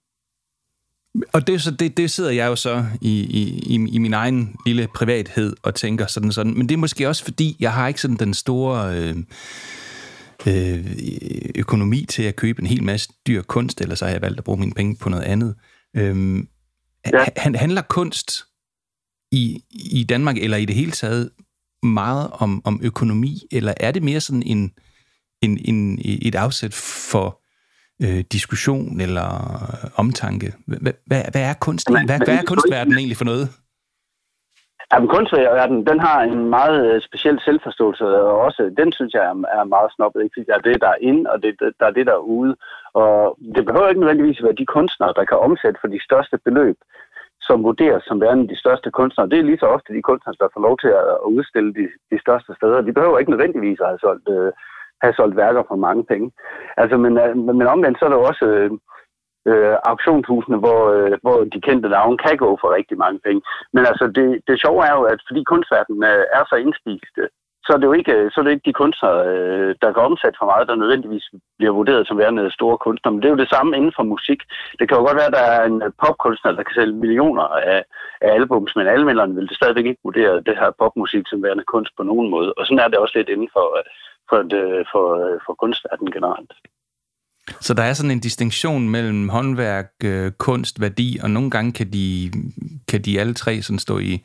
Og det, så det, det sidder jeg jo så i, i, i, i min egen lille privathed og tænker sådan sådan. Men det er måske også fordi, jeg har ikke sådan den store... Øh, øh, økonomi til at købe en hel masse dyr kunst, eller så har jeg valgt at bruge mine penge på noget andet. Øhm, ja. han, handler kunst i, i Danmark, eller i det hele taget, meget om, om økonomi, eller er det mere sådan en, en, en, et afsæt for øh, diskussion eller omtanke? Hvad, hvad, hvad er kunst? Hvad, hvad er kunstverdenen egentlig for noget? Jamen, kunstverdenen, den har en meget øh, speciel selvforståelse, og også den synes jeg er meget snobbet. Ikke? Der er det, der er inde, og det, der er det, der er ude. Og det behøver ikke nødvendigvis være de kunstnere, der kan omsætte for de største beløb, som vurderes som værende de største kunstnere. Det er lige så ofte de kunstnere, der får lov til at udstille de, de største steder. De behøver ikke nødvendigvis at have solgt, øh, have solgt værker for mange penge. Altså, men, øh, men omvendt så er der også... Øh, øh, auktionshusene, hvor, øh, hvor de kendte navne kan gå for rigtig mange penge. Men altså, det, det sjove er jo, at fordi kunstverdenen øh, er så indspist, øh, så er det jo ikke, øh, så er det ikke de kunstnere, øh, der kan omsætte for meget, der nødvendigvis bliver vurderet som værende store kunstnere. Men det er jo det samme inden for musik. Det kan jo godt være, at der er en popkunstner, der kan sælge millioner af, af albums, men alminderen vil det stadigvæk ikke vurdere det her popmusik som værende kunst på nogen måde. Og sådan er det også lidt inden for, for, det, for, for kunstverdenen generelt. Så der er sådan en distinktion mellem håndværk, øh, kunst, værdi, og nogle gange kan de, kan de alle tre sådan stå i,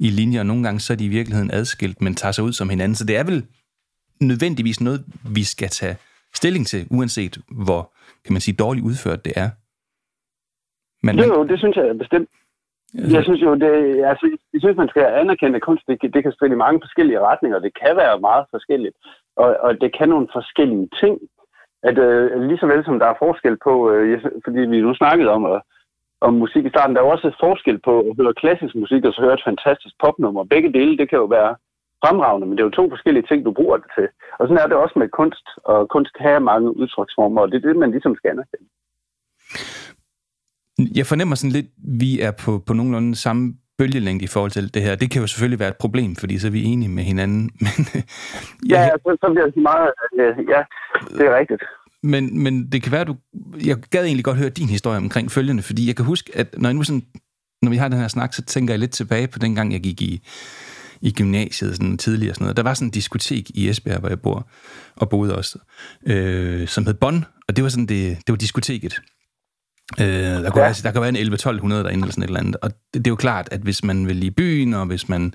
i linje, og nogle gange så er de i virkeligheden adskilt, men tager sig ud som hinanden. Så det er vel nødvendigvis noget, vi skal tage stilling til, uanset hvor, kan man sige, dårligt udført det er. Men, jo, jo, det synes jeg bestemt. Altså, jeg synes jo, det, altså, jeg synes, man skal anerkende, at kunst det, det kan spille i mange forskellige retninger. Det kan være meget forskelligt, og, og det kan nogle forskellige ting at øh, lige så vel som der er forskel på, øh, fordi vi nu snakkede om, øh, om musik i starten, der er også forskel på at høre klassisk musik og så høre et fantastisk popnummer. Begge dele, det kan jo være fremragende, men det er jo to forskellige ting, du bruger det til. Og sådan er det også med kunst, og kunst kan have mange udtryksformer, og det er det, man ligesom skal anerkende. Jeg fornemmer sådan lidt, vi er på, på nogenlunde samme bølgelængde i forhold til det her. Det kan jo selvfølgelig være et problem, fordi så er vi enige med hinanden. Men, ja, ja så, så bliver det meget... Ja, det er rigtigt. Men, men det kan være, du... Jeg gad egentlig godt høre din historie omkring følgende, fordi jeg kan huske, at når, jeg nu sådan, når vi har den her snak, så tænker jeg lidt tilbage på den gang, jeg gik i, i gymnasiet sådan tidligere. Sådan noget. Der var sådan en diskotek i Esbjerg, hvor jeg bor, og boede også, øh, som hed Bonn, og det var sådan det, det var diskoteket. Øh, der, kunne ja. være, der kan være en 11-1200 derinde eller sådan et eller andet. Og det, det er jo klart, at hvis man vil i byen, og hvis man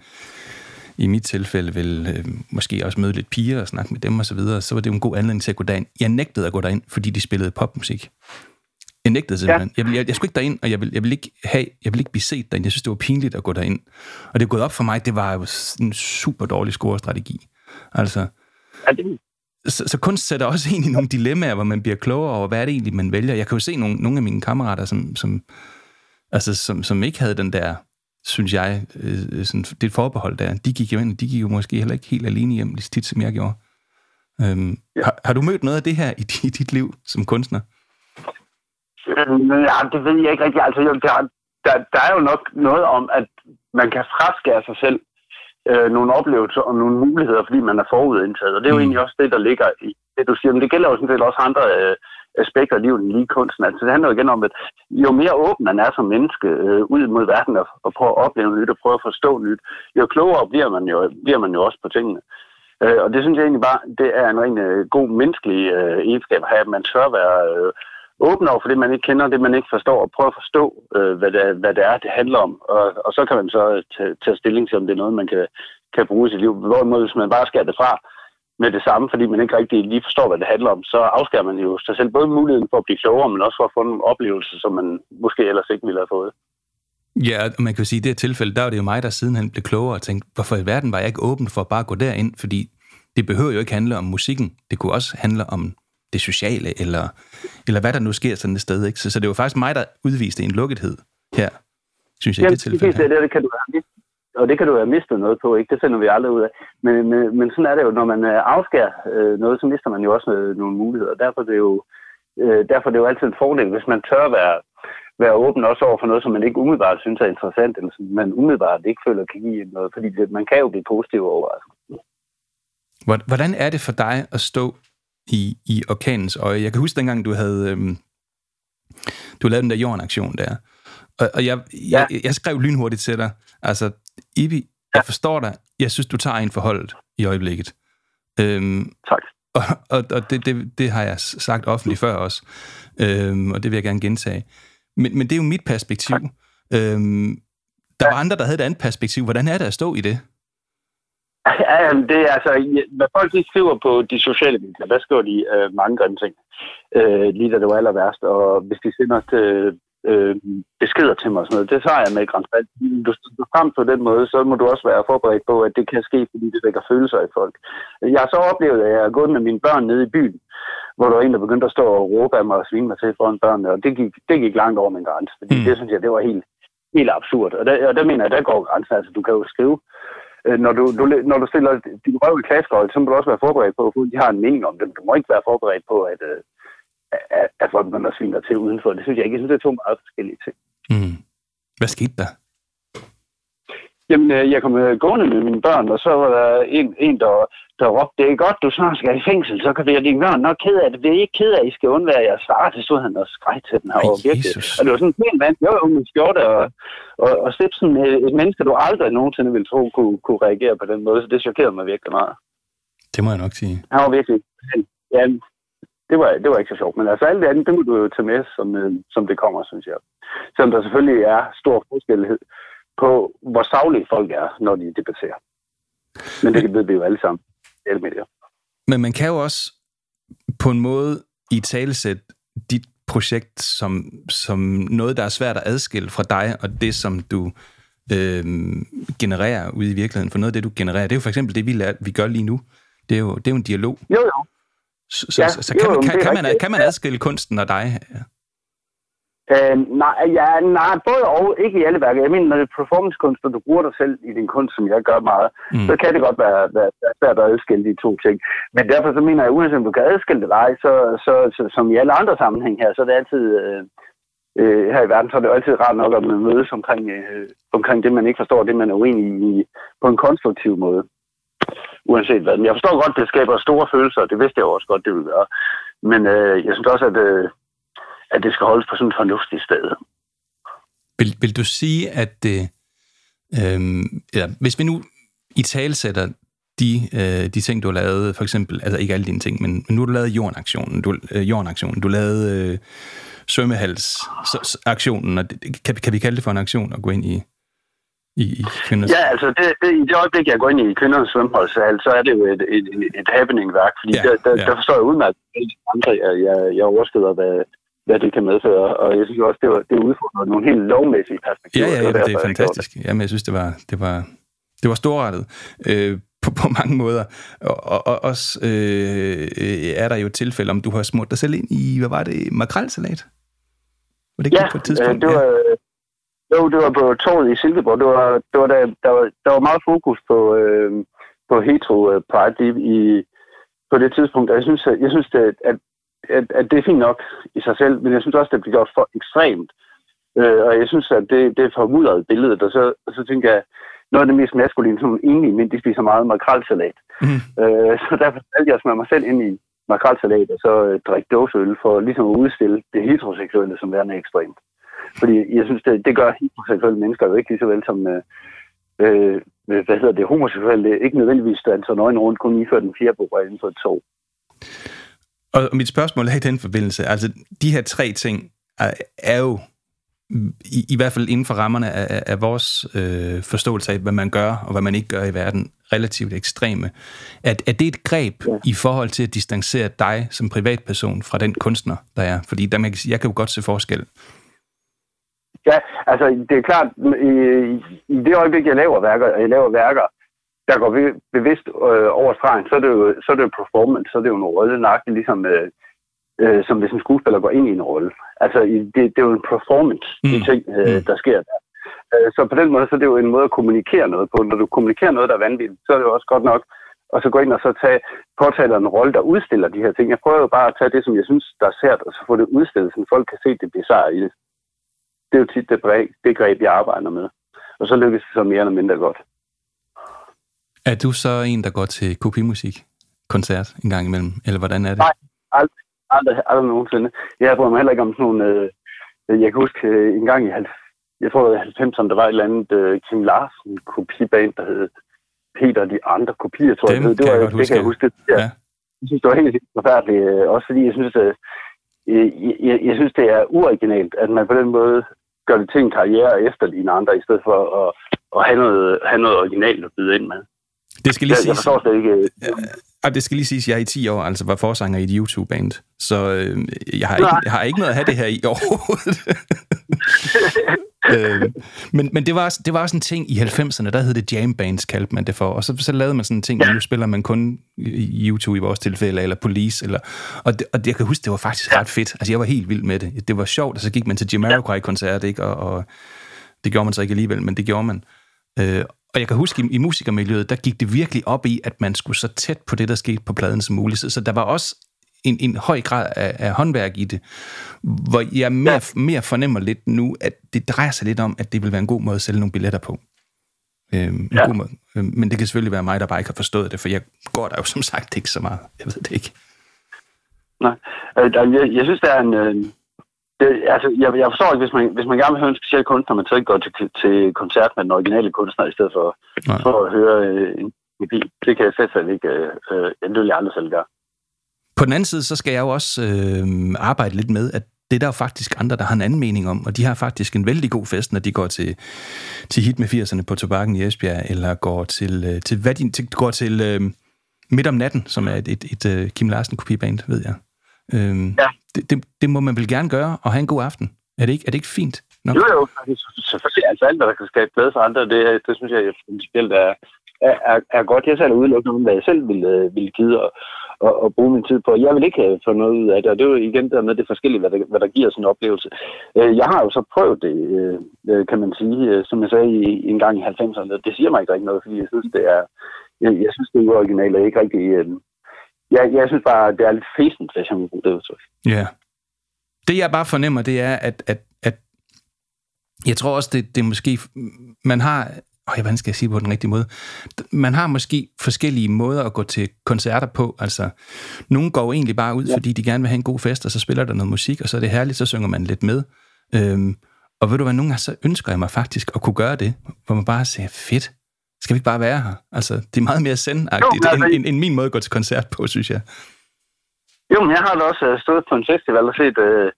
i mit tilfælde vil øh, måske også møde lidt piger og snakke med dem og så videre, så var det jo en god anledning til at gå derind. Jeg nægtede at gå derind, fordi de spillede popmusik. Jeg nægtede simpelthen. Ja. Jeg, jeg, jeg skulle ikke derind, og jeg vil, jeg vil ikke have, jeg vil ikke blive set derinde. Jeg synes, det var pinligt at gå derind. Og det er gået op for mig, det var jo en super dårlig scorestrategi. Altså, ja, det, så, så kunst sætter også ind i nogle dilemmaer, hvor man bliver klogere over, hvad er det egentlig, man vælger. Jeg kan jo se nogle, nogle af mine kammerater, som, som, altså, som, som ikke havde den der, synes jeg, øh, sådan, det forbehold der. De gik jo ind, de gik jo måske heller ikke helt alene hjem, lige tit som jeg gjorde. Øhm, ja. har, har du mødt noget af det her i, i dit liv som kunstner? Øhm, ja, det ved jeg ikke rigtig. Altså, der, der, der er jo nok noget om, at man kan fraskære sig selv øh, nogle oplevelser og nogle muligheder, fordi man er forudindtaget. Og det er jo mm. egentlig også det, der ligger i det, du siger. Men det gælder jo sådan set også andre øh, aspekter af livet end lige kunsten. Altså, det handler jo igen om, at jo mere åben man er som menneske øh, ud mod verden og, og prøver at opleve nyt og prøve at forstå nyt, jo klogere bliver man jo, bliver man jo også på tingene. Øh, og det synes jeg egentlig bare, det er en ren øh, god menneskelig øh, egenskab at have, at man tør være øh, åben over for det, man ikke kender, det man ikke forstår, og prøve at forstå, øh, hvad, det er, hvad det er, det handler om. Og, og så kan man så øh, tage, tage stilling til, om det er noget, man kan, kan bruge i sit liv. Hvorimod, hvis man bare skærer det fra med det samme, fordi man ikke rigtig lige forstår, hvad det handler om, så afskærer man jo sig selv både muligheden for at blive klogere, men også for at få nogle oplevelser, som man måske ellers ikke ville have fået. Ja, man kan jo sige, at i det her tilfælde, der var det jo mig, der sidenhen blev klogere og tænkte, hvorfor i verden var jeg ikke åben for at bare gå derind, fordi det behøver jo ikke handle om musikken. Det kunne også handle om det sociale, eller, eller hvad der nu sker sådan et sted. Ikke? Så, så det var faktisk mig, der udviste en lukkethed her, synes jeg, Jamen, i det tilfælde her. Det, det kan du have og det kan du have mistet noget på, ikke? Det finder vi aldrig ud af. Men, men, men sådan er det jo, når man øh, afskærer øh, noget, så mister man jo også noget, nogle muligheder. Derfor er det jo, øh, derfor er det jo altid en fordel, hvis man tør være, være åben også over for noget, som man ikke umiddelbart synes er interessant, eller som man umiddelbart ikke føler kan give noget, fordi det, man kan jo blive positiv overrasket. Hvordan er det for dig at stå i, i orkanens øje. Jeg kan huske dengang, du havde, øhm, du lavede den der jordaktion der. Og, og jeg, ja. jeg, jeg skrev lynhurtigt til dig, altså, Ibi, jeg forstår dig. Jeg synes, du tager en forholdet i øjeblikket. Øhm, tak. Og, og, og det, det, det har jeg sagt offentligt før også, øhm, og det vil jeg gerne gentage. Men, men det er jo mit perspektiv. Øhm, der ja. var andre, der havde et andet perspektiv. Hvordan er det at stå i det? Ja, det er altså, hvad folk de skriver på de sociale medier, der skriver de øh, mange grimme ting, øh, lige da det var aller værst, og hvis de sender til, øh, beskeder til mig og sådan noget, det tager jeg med grænsfald. Du, du frem på den måde, så må du også være forberedt på, at det kan ske, fordi det vækker følelser i folk. Jeg har så oplevet, at jeg er gået med mine børn nede i byen, hvor der var en, der begyndte at stå og råbe af mig og svine mig til foran børnene, og det gik, det gik langt over min grænse, fordi mm. det synes jeg, det var helt, helt absurd. Og der, og der mener jeg, der går grænsen. Altså, du kan jo skrive Øh, når du, du, når du stiller din røv i klassehold, så må du også være forberedt på, at de har en mening om det. Du må ikke være forberedt på, at, øh, at, at folk begynder at svine til udenfor. Det synes jeg ikke. Jeg synes, det er to meget forskellige ting. Mm. Hvad skete der? Jamen, øh, jeg kom øh, gående med mine børn, og så var der en, en der, der råbte, det er godt, du snart skal i fængsel, så kan vi dine børn nok ked af det. Det er ikke ked af, at I skal undvære jeres far. Det stod han og skreg til den her. Ej, virkelig. Jesus. og det var sådan en pæn mand, jo, jo, med skjorte, og, og, og sådan et, et menneske, du aldrig nogensinde ville tro kunne, kunne reagere på den måde. Så det chokerede mig virkelig meget. Det må jeg nok sige. Han var virkelig... Ja, det var, det var ikke så sjovt. Men altså alt det andet, det må du jo tage med, som, øh, som det kommer, synes jeg. Selvom der selvfølgelig er stor forskel på, hvor savlige folk er, når de debatterer. Men det ved vi jo alle sammen. Alle medier. Men man kan jo også på en måde i talesæt dit projekt som, som noget, der er svært at adskille fra dig, og det, som du øh, genererer ude i virkeligheden. For noget af det, du genererer, det er jo for eksempel det, vi, lærer, vi gør lige nu. Det er jo, det er jo en dialog. Jo, jo. Så, ja, så, så kan, jo, man, kan, kan, man, kan man adskille kunsten og dig? Øh, nej, ja, nej, både og. Ikke i alle værker. Jeg mener, når det er performancekunst, og du bruger dig selv i din kunst, som jeg gør meget, mm. så kan det godt være, være, være svært at adskille de to ting. Men derfor så mener jeg, uanset om du kan adskille det dig, så, så, så, som i alle andre sammenhæng her, så er det altid... Øh, øh, her i verden, så er det jo altid rart nok, at man mødes omkring, øh, omkring det, man ikke forstår, det man er uenig i, på en konstruktiv måde. Uanset hvad. Men jeg forstår godt, det skaber store følelser, det vidste jeg også godt, det ville gøre. Men øh, jeg synes også, at, øh, at det skal holdes på sådan et fornuftigt sted. Vil, vil du sige, at det, øh, ja, hvis vi nu i talsætter de, øh, de ting, du har lavet, for eksempel, altså ikke alle dine ting, men, men nu har du lavet jordaktionen, du, øh, jordaktionen, du lavede øh, svømmehals-aktionen, og det, kan, kan vi kalde det for en aktion at gå ind i, i, i kvinders... Ja, altså det, det, i det øjeblik, jeg går ind i kvindernes svømmeholdshal, så er det jo et, et, et happening-værk, fordi ja, der, der, ja. der forstår jeg udmærket, at andre, jeg, jeg, jeg overskrider, hvad, hvad det kan medføre, og jeg synes også, det var det udfordrede nogle helt lovmæssige perspektiver. Ja, ja, ja det, det er fantastisk. Jamen, jeg synes, det var, det var, det var storrettet. Øh, på, på mange måder. Og, og, og også øh, er der jo tilfælde, om du har smurt dig selv ind i, hvad var det, makrelsalat? Var det ikke ja, på et tidspunkt? Øh, det var, ja. Jo, det var på torvet i Silkeborg. Det var, det var der, der, var, der var meget fokus på, øh, på hetero øh, pride i, på det tidspunkt. Jeg synes, jeg synes det, at, at, at det er fint nok i sig selv, men jeg synes også, det bliver gjort for ekstremt. Øh, og jeg synes, at det, det er formudret billedet, og så, og så tænker jeg, noget af det mest maskuline, som egentlig men de spiser meget makrelsalat. Mm. Øh, så derfor valgte jeg at smøre mig selv ind i makrelsalat, og så øh, drikke dåseøl for ligesom at udstille det heteroseksuelle som værende ekstremt. Fordi jeg synes, det, det gør heteroseksuelle mennesker jo ikke lige så vel som, øh, øh, hvad hedder det, homoseksuelle, ikke nødvendigvis danser nøgen rundt, kun iført den fjerde bord inden for et tog. Og mit spørgsmål er i den forbindelse, altså de her tre ting er, er jo i, i hvert fald inden for rammerne af, af vores øh, forståelse af, hvad man gør og hvad man ikke gør i verden, relativt ekstreme. Er, er det et greb ja. i forhold til at distancere dig som privatperson fra den kunstner, der er? Fordi der, man kan sige, jeg kan jo godt se forskel. Ja, altså det er klart, i, i det øjeblik, jeg laver værker, jeg laver værker, der går bevidst øh, over stregen, så er, det jo, så er det jo performance, så er det jo en rolle, nøjagtigt ligesom, øh, øh, som hvis en skuespiller går ind i en rolle. Altså, det, det er jo en performance, mm. de ting, øh, mm. der sker der. Øh, så på den måde, så er det jo en måde at kommunikere noget på. Når du kommunikerer noget, der er vanvittigt, så er det jo også godt nok og så gå ind og så tage, påtale en rolle, der udstiller de her ting. Jeg prøver jo bare at tage det, som jeg synes, der er sært, og så få det udstillet, så folk kan se det bizarre i det. Det er jo tit det, det greb, jeg arbejder med. Og så lykkes det så mere eller mindre godt. Er du så en, der går til kopimusik koncert en gang imellem, eller hvordan er det? Nej, aldrig aldrig, aldrig nogensinde. Jeg bryder mig heller ikke om sådan nogle... Øh, jeg kan huske øh, en gang i jeg tror, i 90'erne, der var et eller andet øh, Kim Larsen kopiband, der hed Peter de andre kopier, tror Dem jeg. Det, var, det, det kan jeg huske. Ja. ja. Jeg synes, det var helt, forfærdeligt. Øh, også fordi jeg synes, at øh, jeg, jeg, jeg synes, det er uoriginalt, at man på den måde gør det til en karriere efter de andre, i stedet for at, at have, noget, have noget originalt at byde ind med. Det skal lige jeg, jeg forstår ikke. Ja, det skal lige siges, at jeg i 10 år altså var forsanger i et YouTube-band, så øh, jeg, har ikke, jeg har ikke noget at have det her i overhovedet. øh, men men det, var, det var også en ting i 90'erne, der hed det jam bands, kaldte man det for, og så, så lavede man sådan en ting, ja. nu spiller man kun YouTube i vores tilfælde, eller Police, eller, og, det, og jeg kan huske, det var faktisk ret fedt. Altså, jeg var helt vild med det. Det var sjovt, og så gik man til Jamiroquai-koncert, ikke? Og, og det gjorde man så ikke alligevel, men det gjorde man. Øh, og jeg kan huske, i, i musikermiljøet, der gik det virkelig op i, at man skulle så tæt på det, der skete på pladen som muligt. Så, så der var også en, en høj grad af, af håndværk i det, hvor jeg mere, mere fornemmer lidt nu, at det drejer sig lidt om, at det vil være en god måde at sælge nogle billetter på. Øh, en Ja. god måde. Øh, men det kan selvfølgelig være mig, der bare ikke har forstået det, for jeg går der jo som sagt ikke så meget. Jeg ved det ikke. Nej. Øh, jeg, jeg synes, der er en... Øh, det, altså, jeg, jeg forstår ikke, hvis man, hvis man gerne vil høre en speciel kunstner, man så ikke går til, til koncert med den originale kunstner, i stedet for, Nej. for at høre øh, en kopi. Det kan jeg slet, slet ikke... Øh, øh, det vil jeg aldrig selv gøre. På den anden side, så skal jeg jo også øh, arbejde lidt med, at det er der faktisk andre, der har en anden mening om, og de har faktisk en vældig god fest, når de går til, til hit med 80'erne på Tobakken i Esbjerg, eller går til, øh, til, hvad de, til, går til øh, Midt om natten, som er et, et, et, et Kim Larsen kopiband, ved jeg. Øh, Ja. det, det, det, må man vel gerne gøre, og have en god aften. Er det ikke, er det ikke fint? Nå. Jo, jo, selvfølgelig. Altså alt, hvad der kan skabe glæde for andre, det, det synes jeg principielt er, er, er, er godt. Jeg selv udelukket nogen, hvad jeg selv ville, øh, ville gide at, at, at, bruge min tid på. Jeg vil ikke øh, få noget ud af det, og det er jo igen der med det forskellige, hvad der, hvad der giver sådan en oplevelse. Øh, Jeg har jo så prøvet det, øh, kan man sige, som jeg sagde i, en gang i 90'erne. Det siger mig ikke rigtig noget, fordi jeg synes, det er, jeg, jeg synes, det er originalt, og ikke rigtig... Øh, jeg, jeg synes bare, det er lidt fæsent, hvis jeg må bruge det udtryk. Ja. Det jeg bare fornemmer, det er, at, at, at jeg tror også, det, det er måske, man har, åh, hvordan skal jeg sige på den rigtige måde, man har måske forskellige måder at gå til koncerter på, altså, nogen går egentlig bare ud, ja. fordi de gerne vil have en god fest, og så spiller der noget musik, og så er det herligt, så synger man lidt med, øhm, og ved du hvad, nogle gange så ønsker jeg mig faktisk at kunne gøre det, hvor man bare siger, fedt, skal vi ikke bare være her? Altså, det er meget mere sendagtigt, Jo, end, altså- end, end min måde at gå til koncert på, synes jeg. Jo, men jeg har da også øh, stået på en festival og set, øh,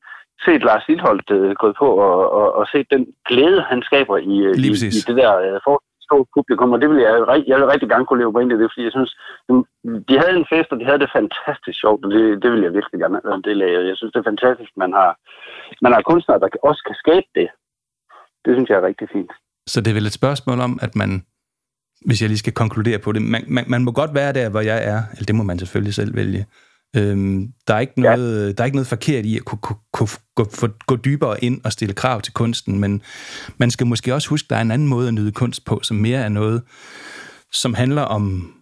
set Lars Lilholdt øh, gået på og, og, og set den glæde, han skaber i, øh, i, i det der øh, for store publikum, og det vil jeg, jeg vil rigtig gerne kunne leve mig ind i det, fordi jeg synes, de- de havde en fest, og de havde det fantastisk sjovt, og det, det vil jeg virkelig gerne være en del af. Jeg synes, det er fantastisk, man har, man har kunstnere, der også kan skabe det. Det synes jeg er rigtig fint. Så det er vel et spørgsmål om, at man, hvis jeg lige skal konkludere på det, man, man, man må godt være der, hvor jeg er, eller det må man selvfølgelig selv vælge. Øhm, der, er ikke noget, ja. der er ikke noget forkert i at kunne, kunne, kunne gå, for, gå dybere ind og stille krav til kunsten, men man skal måske også huske, at der er en anden måde at nyde kunst på, som mere er noget, som handler om,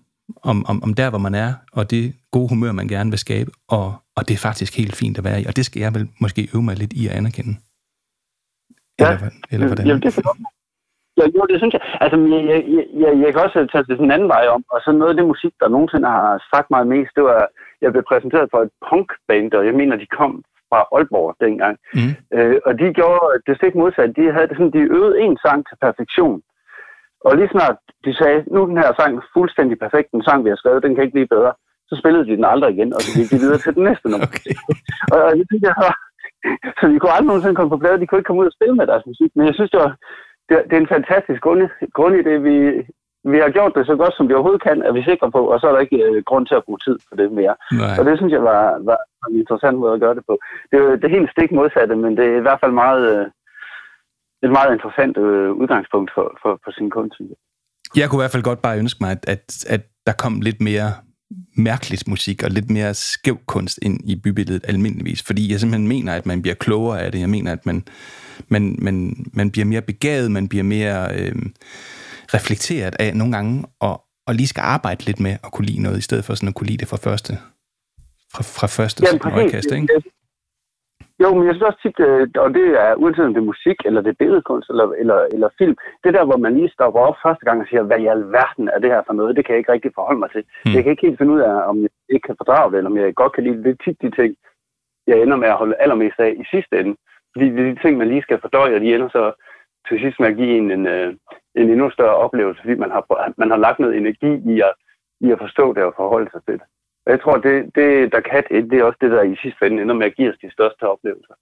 om, om, om der, hvor man er, og det gode humør, man gerne vil skabe, og, og det er faktisk helt fint at være i, og det skal jeg vel måske øve mig lidt i at anerkende. Ja. Eller, eller hvordan? Jamen, det kan godt. Ja, jo, det synes jeg. Altså, jeg, jeg, jeg, jeg kan også tage det sådan en anden vej om, og så noget af det musik, der nogensinde har sagt mig mest, det var, jeg blev præsenteret for et punkband, og jeg mener, de kom fra Aalborg dengang. Mm. Øh, og de gjorde det stik modsat. De havde sådan, de øvede en sang til perfektion. Og lige snart de sagde, nu er den her sang fuldstændig perfekt, den sang, vi har skrevet, den kan ikke blive bedre, så spillede de den aldrig igen, og så gik de videre til den næste nummer. Okay. Og, og det synes jeg. Så de kunne aldrig nogensinde komme på plade, de kunne ikke komme ud og spille med deres musik. Men jeg synes, det, var, det, det er en fantastisk grund, det. Vi, vi har gjort det så godt, som vi overhovedet kan, er vi sikre på, og så er der ikke øh, grund til at bruge tid på det mere. Nej. Og det synes jeg var, var en interessant måde at gøre det på. Det er jo det helt stik modsatte, men det er i hvert fald meget, øh, et meget interessant øh, udgangspunkt for, for, for sin kunst. Jeg kunne i hvert fald godt bare ønske mig, at, at, at der kom lidt mere mærkeligt musik og lidt mere skæv kunst ind i bybilledet almindeligvis, fordi jeg simpelthen mener, at man bliver klogere af det. Jeg mener, at man, man, man, man bliver mere begavet, man bliver mere øh, reflekteret af nogle gange, og, og lige skal arbejde lidt med at kunne lide noget, i stedet for sådan at kunne lide det fra første, fra, fra første Jamen, sådan øjekast, ikke? Jo, men jeg synes også tit, øh, og det er uanset om det er musik, eller det er billedkunst, eller, eller, eller film, det der, hvor man lige stopper op første gang og siger, hvad i alverden er det her for noget, det kan jeg ikke rigtig forholde mig til. Hmm. Jeg kan ikke helt finde ud af, om jeg ikke kan fordrage det, eller om jeg godt kan lide det. Tit de ting, jeg ender med at holde allermest af i sidste ende. Fordi det er de ting, man lige skal fordøje, og de ender så til sidst med at give en en, øh, en endnu større oplevelse, fordi man har, man har lagt noget energi i at, i at forstå det og forholde sig til det. Og jeg tror, det, det der kan det, det er også det, der i sidste ende ender med at give os de største oplevelser.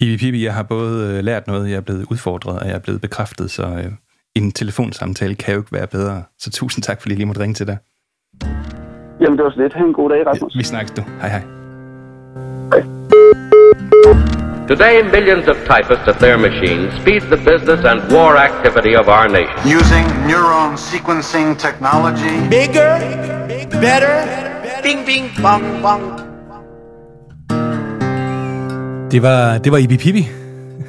I Pippi, jeg har både øh, lært noget, jeg er blevet udfordret, og jeg er blevet bekræftet, så øh, en telefonsamtale kan jo ikke være bedre. Så tusind tak, fordi jeg lige måtte ringe til dig. Jamen, det var så lidt. Ha' en god dag, Rasmus. Vi snakkes du. Hej hej. Today, millions of typists at their machines speed the business and war activity of our nation. Using neuron sequencing technology. Bigger, better, bing, bing, bong, bong. Det var, det var Ibi Pippi.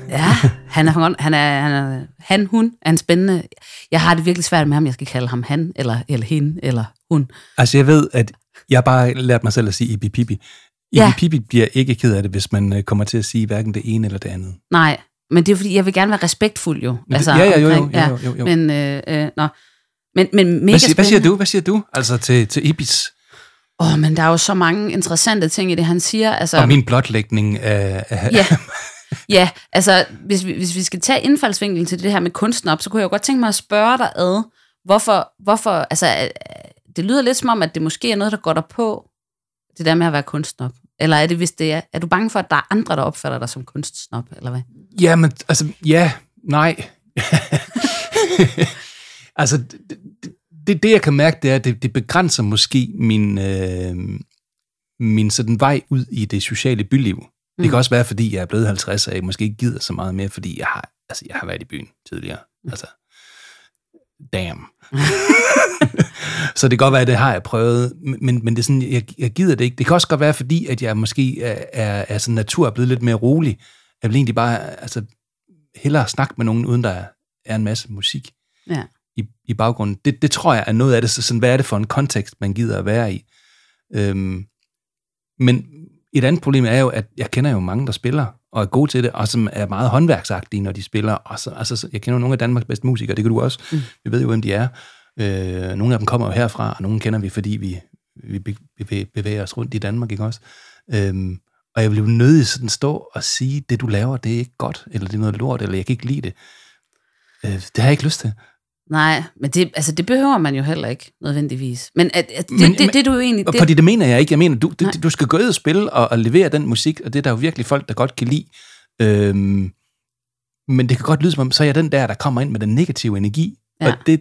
Ja, han er, han er, han er, han, hun er en spændende... Jeg har det virkelig svært med ham, jeg skal kalde ham han, eller, eller hende, eller hun. Altså, jeg ved, at jeg har bare lært mig selv at sige Ibi Pippi. Ja. Pippi bliver ikke ked af det, hvis man øh, kommer til at sige hverken det ene eller det andet. Nej, Men det er fordi, jeg vil gerne være respektfuld jo. det- ja, ja, jo, jo, omkring- jo, jo, jo, jo. Men, øh, øh, nå. Men, men mega Hvad siger, hvad siger du? Hvad siger du? Altså til, til Ibis Åh, oh, men der er jo så mange interessante ting i det, han siger. Altså, og min blotlægning af... af Ja, ja altså hvis vi, hvis vi skal tage indfaldsvinkelen til det her med kunstner op, så kunne jeg jo godt tænke mig at spørge dig ad, hvorfor, hvorfor altså, øh, det lyder lidt som om, at det måske er noget, der går dig på, det der med at være kunstner. Eller er det, hvis det er, er du bange for, at der er andre, der opfatter dig som kunstsnop, eller hvad? Ja, men altså, ja, nej. altså, det, det- det, jeg kan mærke, det er, at det, det begrænser måske min, øh, min sådan vej ud i det sociale byliv. Mm. Det kan også være, fordi jeg er blevet 50, og jeg måske ikke gider så meget mere, fordi jeg har, altså, jeg har været i byen tidligere. Altså, damn. så det kan godt være, at det har jeg prøvet, men, men det er sådan, jeg, jeg gider det ikke. Det kan også godt være, fordi at jeg måske er, er, er sådan natur er blevet lidt mere rolig. Jeg vil egentlig bare altså, hellere snakke med nogen, uden der er en masse musik Ja. i, i baggrunden. Det, det tror jeg er noget af det. Så sådan, hvad er det for en kontekst, man gider at være i? Øhm, men et andet problem er jo, at jeg kender jo mange, der spiller, og er gode til det, og som er meget håndværksagtige, når de spiller. Og så, altså, så- jeg kender jo nogle af Danmarks bedste musikere, det kan du også. Mm. Vi ved jo, hvem de er. Øh, nogle af dem kommer jo herfra, og nogle kender vi, fordi vi, vi be- bevæ- bevæger os rundt i Danmark, ikke også? Øhm, og jeg vil jo nødig sådan stå og sige, det du laver, det er ikke godt, eller det er noget lort, eller jeg kan ikke lide det. Øh, det har jeg ikke lyst til. Nej, men det, altså, det behøver man jo heller ikke nødvendigvis. Men at, at det, Men- det, det, det, du jo egentlig... Det, fordi det mener jeg ikke. Jeg mener, du, du, du skal gå ud og spille og, og levere den musik, og det er der jo virkelig folk, der godt kan lide. Øhm, men det kan godt lyde som om, så er jeg den der, der kommer ind med den negative energi. Ja. Og det,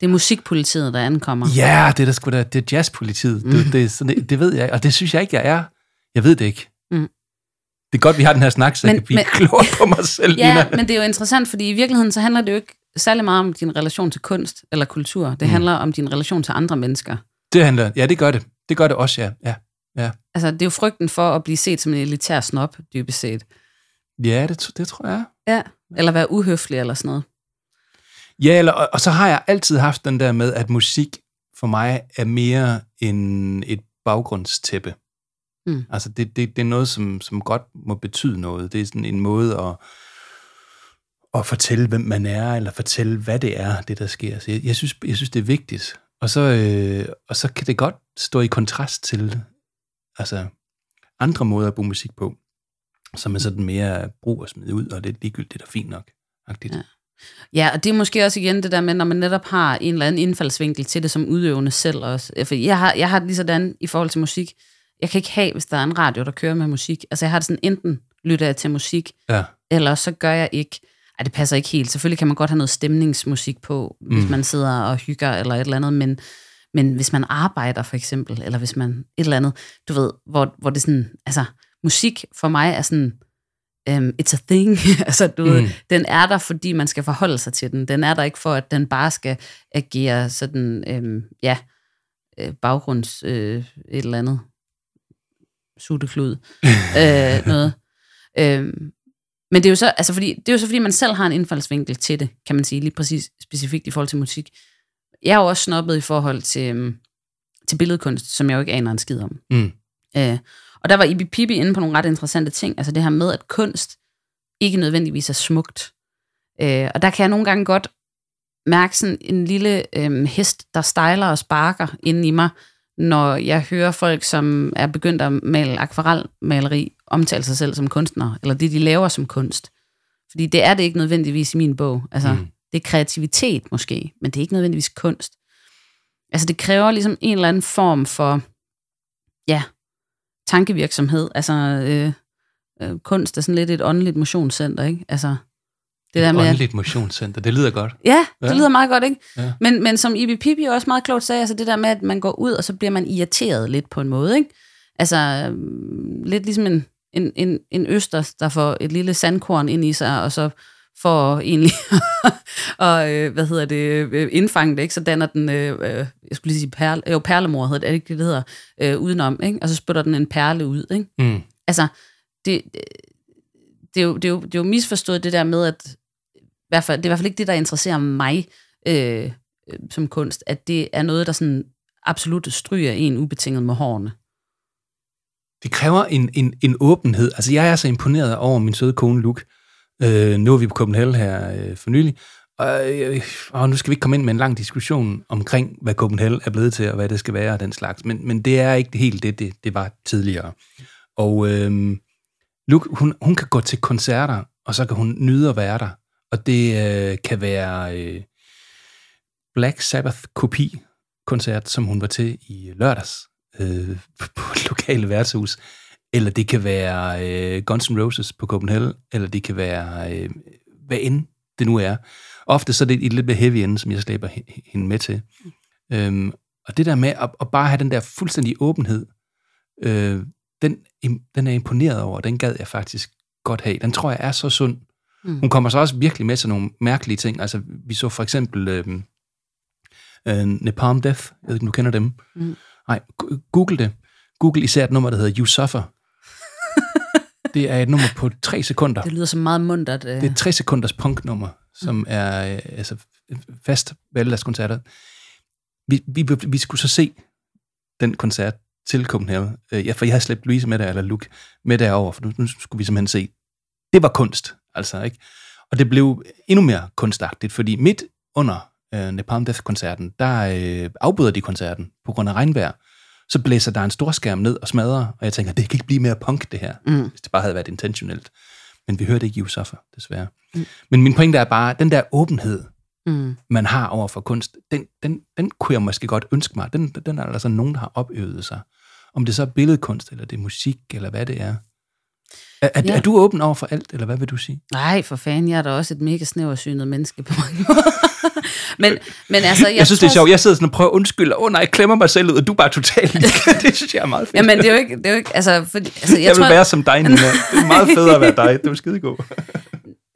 det er musikpolitiet, der ankommer. ja, det er der sgu da, det er jazzpolitiet. Mm. Det, det, er sådan, det, det ved jeg, og det synes jeg ikke, jeg er. Jeg ved det ikke. Mm. Det er godt, vi har den her snak, så Men- jeg kan blive men- klogere på mig selv. Ja, Nina. men det er jo interessant, fordi i virkeligheden så handler det jo ikke særlig meget om din relation til kunst eller kultur. Det Mm. handler om din relation til andre mennesker. Det handler, ja, det gør det. Det gør det også, ja. ja. Ja, Altså, det er jo frygten for at blive set som en elitær snop, dybest set. ja det, det tror jeg. Ja. Eller være uhøflig eller sådan noget. Ja, eller, og, og så har jeg altid haft den der med, at musik for mig er mere end et baggrundstæppe. Mm. Altså, det, det, det er noget, som, som godt må betyde noget. Det er sådan en måde at, at fortælle, hvem man er, eller fortælle, hvad det er, det der sker. Så jeg, jeg, synes, jeg synes, det er vigtigt. Og så, øh, og så kan det godt stå i kontrast til altså, andre måder at bruge musik på, som er sådan mere brug og smide ud, og lidt ligegyldigt og fint nok. Agtigt. Ja. Ja, og det er måske også igen det der med, når man netop har en eller anden indfaldsvinkel til det som udøvende selv også. For jeg har, jeg har det lige sådan i forhold til musik. Jeg kan ikke have, hvis der er en radio, der kører med musik. Altså jeg har det sådan, enten lytter jeg til musik, Ja. eller så gør jeg ikke. Ej, det passer ikke helt. Selvfølgelig kan man godt have noget stemningsmusik på, mm. hvis man sidder og hygger eller et eller andet, men, men hvis man arbejder for eksempel, eller hvis man et eller andet, du ved, hvor, hvor det sådan, altså musik for mig er sådan, um, it's a thing. altså, du mm. ved, den er der, fordi man skal forholde sig til den. Den er der ikke for, at den bare skal agere sådan, øhm, ja, øh, baggrunds øh, et eller andet sutteklud. øh, noget. Øhm, men det er jo så, altså fordi, det er jo så fordi, man selv har en indfaldsvinkel til det, kan man sige, lige præcis specifikt i forhold til musik. Jeg er jo også snobbet i forhold til, øhm, til billedkunst, som jeg jo ikke aner en skid om. Mm. Øh, og der var Ibi Pibi inde på nogle ret interessante ting. Altså det her med, at kunst ikke nødvendigvis er smukt. Øh, og der kan jeg nogle gange godt mærke sådan en lille øh, hest, der stejler og sparker inde i mig, når jeg hører folk, som er begyndt at male akvarelmaleri, omtale sig selv som kunstnere, eller det, de laver som kunst. Fordi det er det ikke nødvendigvis i min bog. Altså, Mm. det er kreativitet måske, men det er ikke nødvendigvis kunst. Altså, det kræver ligesom en eller anden form for, ja, tankevirksomhed. Altså, øh, øh, kunst er sådan lidt et åndeligt motionscenter, ikke? Altså, det der et med, at- åndeligt motionscenter, det lyder godt. Ja, det Ja. lyder meget godt, ikke? Ja. Men, men som Ibi Pibi også meget klogt sagde, altså det der med, at man går ud, og så bliver man irriteret lidt på en måde, ikke? Altså, øhm, lidt ligesom en, en, en, en østers, der får et lille sandkorn ind i sig, og så får egentlig og, øh, hvad hedder det, øh, indfange det, ikke? Så danner den, øh, øh, jeg skulle lige sige perle, jo, perlemor hedder det, er det ikke det, det hedder, øh, udenom, ikke? Og så spytter den en perle ud, ikke? Mm. Altså, det, det, er jo, det, er jo, det er jo misforstået det der med, at i hvert fald, det er i hvert fald ikke det, der interesserer mig øh, som kunst, at det er noget, der sådan absolut stryger en ubetinget med hårene. Det kræver en, en, en åbenhed. Altså, jeg er så imponeret over min søde kone, Luke, Øh, nu er vi på Copenhagen her øh, for nylig, og, øh, og nu skal vi ikke komme ind med en lang diskussion omkring, hvad Copenhagen er blevet til, og hvad det skal være og den slags. Men, men det er ikke helt det, det, det var tidligere. Og øh, Luke, hun, hun kan gå til koncerter, og så kan hun nyde at være der. Og det øh, kan være øh, Black Sabbath kopi koncert, som hun var til i lørdags øh, på et lokale værtshus. Eller det kan være øh, Guns N' Roses på Copenhagen, eller det kan være øh, hvad end det nu er. Ofte så er det et lidt mere heavy ende, som jeg slæber hende med til. Øhm, og det der med at, at bare have den der fuldstændig åbenhed, øh, den, den er imponeret over, den gad jeg faktisk godt have. Den tror jeg er så sund. Mm. Hun kommer så også virkelig med til nogle mærkelige ting. Altså, vi så for eksempel øh, øh, Napalm Death. Jeg ved ikke, du kender dem. Mm. Nej, google det. Google især et nummer, der hedder You Suffer. det er et nummer på tre sekunder. Det lyder så meget mundret. Øh. Det er et tre sekunders punknummer, som mm. er øh, altså, fast ved alle deres koncerter. Vi, vi, vi skulle så se den koncert til Copenhagen. Øh, ja, for jeg havde slæbt Louise med der, eller Luke med derover, for nu, nu skulle vi simpelthen se. Det var kunst, altså, ikke? Og det blev endnu mere kunstagtigt, fordi midt under øh, Napalm Death-koncerten, der øh, afbryder de koncerten på grund af regnvejr. Så blæser der en stor skærm ned og smadrer, og jeg tænker, det kan ikke blive mere punk, det her, mm. hvis det bare havde været intentionelt. Men vi hørte ikke Suffer, desværre. Mm. Men min pointe er bare, den der åbenhed, mm. man har over for kunst, den, den, den kunne jeg måske godt ønske mig. Den, den er der altså nogen, der har opøvet sig. Om det så er billedkunst, eller det er musik, eller hvad det er. Er, er, ja. er du åben over for alt, eller hvad vil du sige? Nej, for fanden, jeg er da også et mega snæversynet menneske på mange måder. men, men altså, jeg, jeg synes, tror... det er sjovt. Jeg sidder sådan og prøver at undskylde. Åh oh, nej, jeg klemmer mig selv ud, og du er bare totalt Det synes jeg er meget fedt. Jamen, det er jo ikke... Det er jo ikke altså, for, altså, jeg, jeg vil tror... være som dig, Nina. Det er meget federe at være dig. Det er skidegod.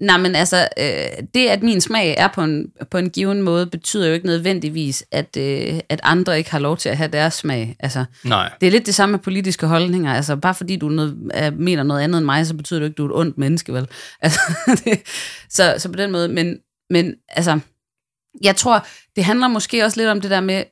Nej, men altså, øh, det at min smag er på en, på en given måde, betyder jo ikke nødvendigvis, at, øh, at andre ikke har lov til at have deres smag. Altså, Nej. Det er lidt det samme med politiske holdninger. Altså, bare fordi du noget, er, mener noget andet end mig, så betyder det ikke, at du er et ondt menneske, vel? Altså, det, så, så på den måde, men, men altså, jeg tror, det handler måske også lidt om det der med,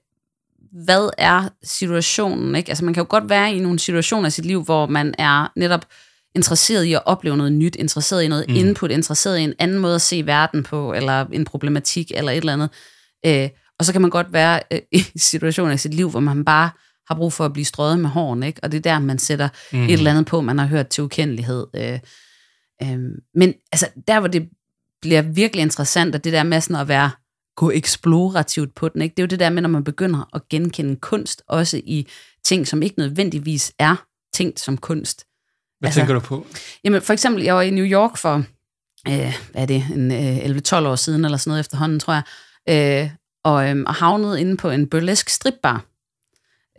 hvad er situationen, ikke? Altså, man kan jo godt være i nogle situationer i sit liv, hvor man er netop interesseret i at opleve noget nyt, interesseret i noget mm. input, interesseret i en anden måde at se verden på, eller en problematik, eller et eller andet. Øh, og så kan man godt være øh, i situationer i sit liv, hvor man bare har brug for at blive strøget med hården, ikke? og det er der, man sætter mm. et eller andet på, man har hørt til ukendelighed. Øh, øh, men altså, der hvor det bliver virkelig interessant, at det der med sådan at være gå eksplorativt på den, ikke? det er jo det der med, når man begynder at genkende kunst, også i ting, som ikke nødvendigvis er tænkt som kunst. Hvad altså, tænker du på? Jamen, for eksempel, jeg var i New York for, øh, hvad er det, en øh, 11-12 år siden, eller sådan noget efterhånden, tror jeg, øh, og, øh, og havnede inde på en burlesk stripbar.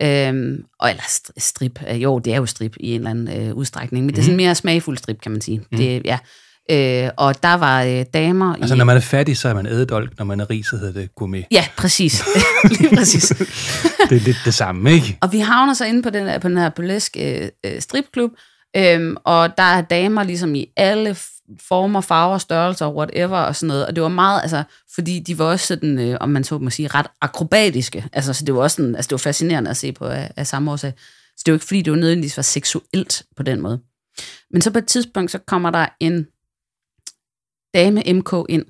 Øh, og, eller strip, øh, jo, det er jo strip i en eller anden øh, udstrækning, men mm. det er sådan mhm. mere smagfuld strip, kan man sige. Mm. Det, ja. Øh, og der var øh, damer Altså, i... når man er fattig, så er man ædedolk. Når man er rig, så hedder det gourmet. Ja, præcis. Lige præcis. det er lidt det samme, ikke? Og vi havner så inde på den, her, på den her burlesk øh, øh stripklub, Øhm, og der er damer ligesom i alle former, farver, størrelser, whatever og sådan noget. Og det var meget, altså, fordi de var også sådan, øh, om man så må sige, ret akrobatiske. Altså, så det var også sådan, altså, det var fascinerende at se på af, af samme årsag. Så det var ikke fordi, det var nødvendigvis var seksuelt på den måde. Men så på et tidspunkt, så kommer der en dame MK ind,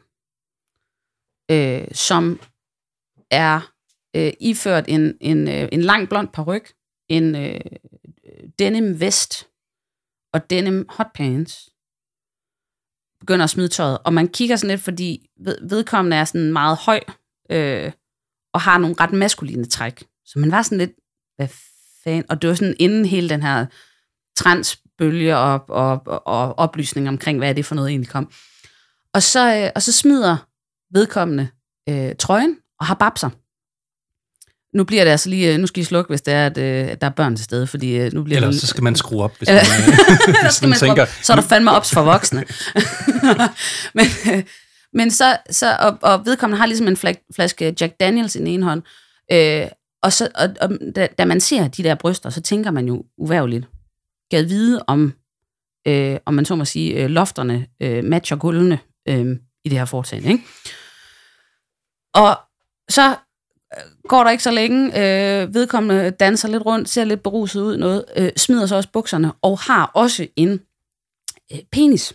øh, som er øh, iført en, en, øh, en lang blond peruk, en øh, denim vest, og denim hotpants begynder at smide tøjet. Og man kigger sådan lidt, fordi vedkommende er sådan meget høj, øh, og har nogle ret maskuline træk. Så man var sådan lidt, hvad fanden? Og det var sådan inden hele den her transbølge og, og, og, og oplysning omkring, hvad er det for noget egentlig kom. Og så, øh, og så smider vedkommende øh, trøjen og har babser. Nu bliver det altså lige, øh, nu skal I slukke, hvis det er, at, øh, at der er børn til stede, fordi øh, nu bliver Ellers det, så skal man skrue op, hvis man, hvis man, man tænker... Op, så er der fandme ops for voksne. men, men så, så og, og vedkommende har ligesom en flaske Jack Daniels i den ene hånd, øh, og, så, og, og da, da man ser de der bryster, så tænker man jo uværligt, gad vide om, øh, om man så må sige, øh, lofterne øh, matcher gulvene øh, i det her foretagende. Ikke? Og så øh, går der ikke så længe, øh, vedkommende danser lidt rundt, ser lidt beruset ud, noget, øh, smider så også bukserne, og har også en øh, penis.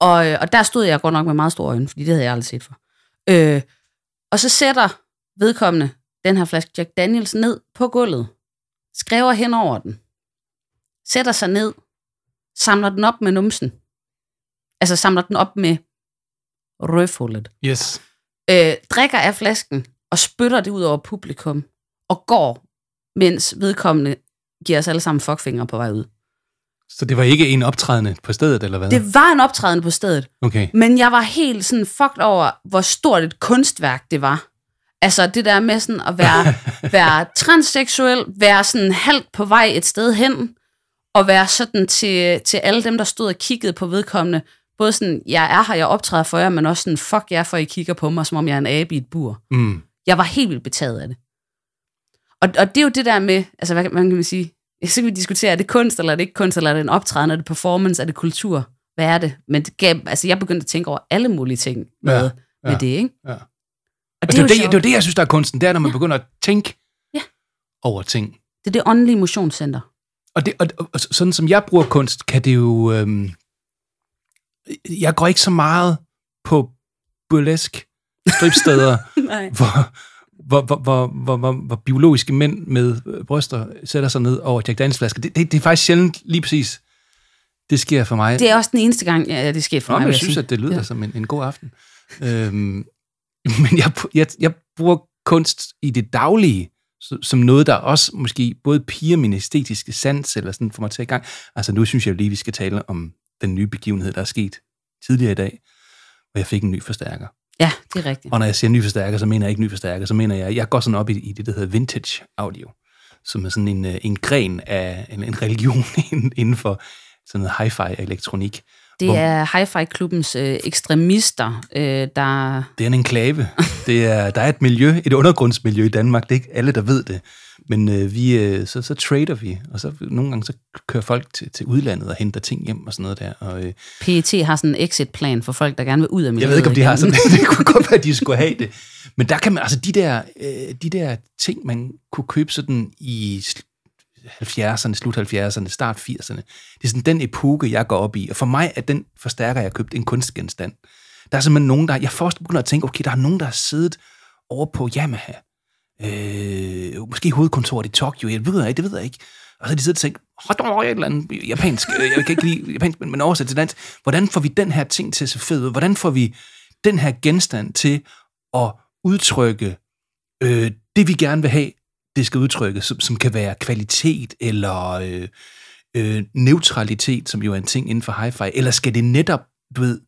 Og, øh, og der stod jeg godt nok med meget store øjne, fordi det havde jeg aldrig set for. Øh, og så sætter vedkommende den her flaske Jack Daniels ned på gulvet, skriver hen over den, sætter sig ned, samler den op med numsen. Altså samler den op med røvhullet. Yes. Øh, drikker af flasken og spytter det ud over publikum og går, mens vedkommende giver os alle sammen fuckfingre på vej ud. Så det var ikke en optrædende på stedet, eller hvad? Det var en optræden på stedet, Okay. men jeg var helt sådan fucked over, hvor stort et kunstværk det var. Altså det der med sådan at være, være transseksuel, være sådan halvt på vej et sted hen, og være sådan til, til alle dem, der stod og kiggede på vedkommende, både sådan, jeg er her, jeg optræder for jer, men også sådan, fuck jer, for I kigger på mig, som om jeg er en abe i et bur. Mm. Jeg var helt vildt betaget af det. Og, og det er jo det der med, altså hvad, kan- hvad kan man sige, så kan vi diskutere, er det kunst, eller er det ikke kunst, eller er det en optræden, er det performance, er det kultur, hvad er det? Men det gav, altså jeg begyndte at tænke over alle mulige ting med, Ja, ja, med det, ikke? ja. Og Og det, det, er jo det, det er det, jeg synes, der er kunsten. Det er, når man Ja. begynder at tænke Ja. over ting. det er det åndelige motionscenter. Og, det, og, og, og sådan som jeg bruger kunst, kan det jo... Øhm, jeg går ikke så meget på burlesk stripsteder, hvor, hvor, hvor, hvor, hvor, hvor, hvor biologiske mænd med bryster sætter sig ned over Jack Daniels flasker. Det, det, det er faktisk sjældent lige præcis, det sker for mig. Det er også den eneste gang, ja, det skete for Nå, mig. jeg synes, sige. at det lyder Ja. som en, en god aften. øhm, men jeg, jeg, jeg bruger kunst i det daglige, som noget, der også måske både piger min æstetiske sans, eller sådan får mig til i gang. Altså nu synes jeg lige, vi skal tale om den nye begivenhed, der er sket tidligere i dag, hvor jeg fik en ny forstærker. Ja, det er rigtigt. Og når jeg siger ny forstærker, så mener jeg ikke ny forstærker, så mener jeg, jeg går sådan op i, i det, der hedder vintage audio, som er sådan en, øh, en gren af en, en religion inden- inden for sådan noget hi-fi elektronik. Det hvor- er Hi-Fi-klubbens øh, ekstremister, øh, der... Det er en enklave. Det er, der er et miljø, et undergrundsmiljø i Danmark. Det er ikke alle, der ved det. Men øh, vi, øh, så, så trader vi, og så nogle gange så kører folk til, til udlandet og henter ting hjem og sådan noget der. Og, øh, PET har sådan en exit-plan for folk, der gerne vil ud af miljøet. jeg ved ikke, om de har igen. sådan det. kunne godt være, at de skulle have det. Men der kan man, altså de der, øh, de der ting, man kunne købe sådan i sl- 70'erne, slut 70'erne, start 80'erne, det er sådan den epoke, jeg går op i. Og for mig er den forstærker, jeg har købt, en kunstgenstand. Der er simpelthen nogen, der... Jeg først begynder at tænke, okay, der er nogen, der har siddet over på Yamaha. Øh, måske hovedkontoret i Tokyo, jeg ved ikke, det ved jeg ikke. Og så har de siddet og tænkt, "Hot over et eller andet japansk, øh, jeg kan ikke lide japansk, men, men oversat til dansk. Hvordan får vi den her ting til at se fed ud? Hvordan får vi den her genstand til at udtrykke øh, det, vi gerne vil have, det skal udtrykke, som, som kan være kvalitet eller øh, øh, neutralitet, som jo er en ting inden for hi-fi, eller skal det netop, du ved,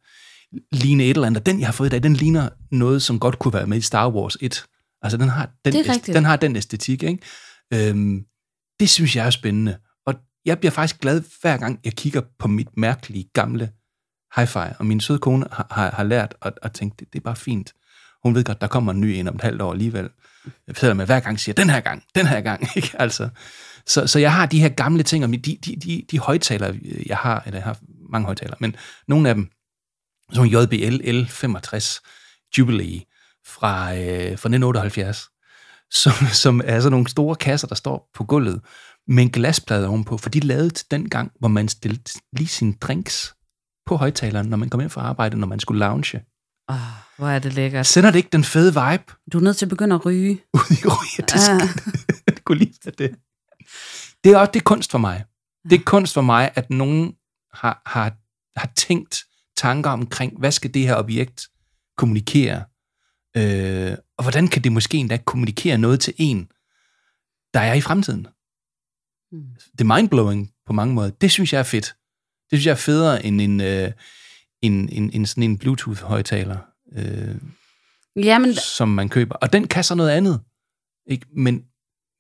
ligne et eller andet. Den, jeg har fået i dag, den ligner noget, som godt kunne være med i Star Wars 1. Altså, den har den, æst- den, har den æstetik, ikke? Øhm, det synes jeg er spændende. Og jeg bliver faktisk glad, hver gang jeg kigger på mit mærkelige, gamle hi-fi, og min søde kone har, har, har lært at, at tænke, det, det er bare fint. Hun ved godt, der kommer en ny en om et halvt år alligevel. Selvom jeg hver gang siger, den her gang, den her gang, ikke? Altså, så, så jeg har de her gamle ting, og de, de, de, de højtalere, jeg har, eller jeg har mange højtalere, men nogle af dem, som JBL L65 Jubilee fra, øh, fra 1978, som, som er sådan nogle store kasser, der står på gulvet med en glasplade ovenpå, for de lavede til den gang, hvor man stillede lige sine drinks på højtaleren, når man kom ind fra arbejde, når man skulle lounge. Oh, hvor er det lækkert. Sender det ikke den fede vibe Du er nødt til at begynde at ryge. ud i rygetisken? Ah. det kunne tage det. Det er også det er kunst for mig. Det er kunst for mig, at nogen har, har, har tænkt tanker omkring, hvad skal det her objekt kommunikere? Øh, og hvordan kan det måske endda kommunikere noget til en, der er i fremtiden? Mm. Det er mindblowing på mange måder. Det synes jeg er fedt. Det synes jeg er federe end en, øh, en, en, en sådan en Bluetooth-højtaler, øh, Jamen, som man køber. Og den kan så noget andet. Ikke? Men,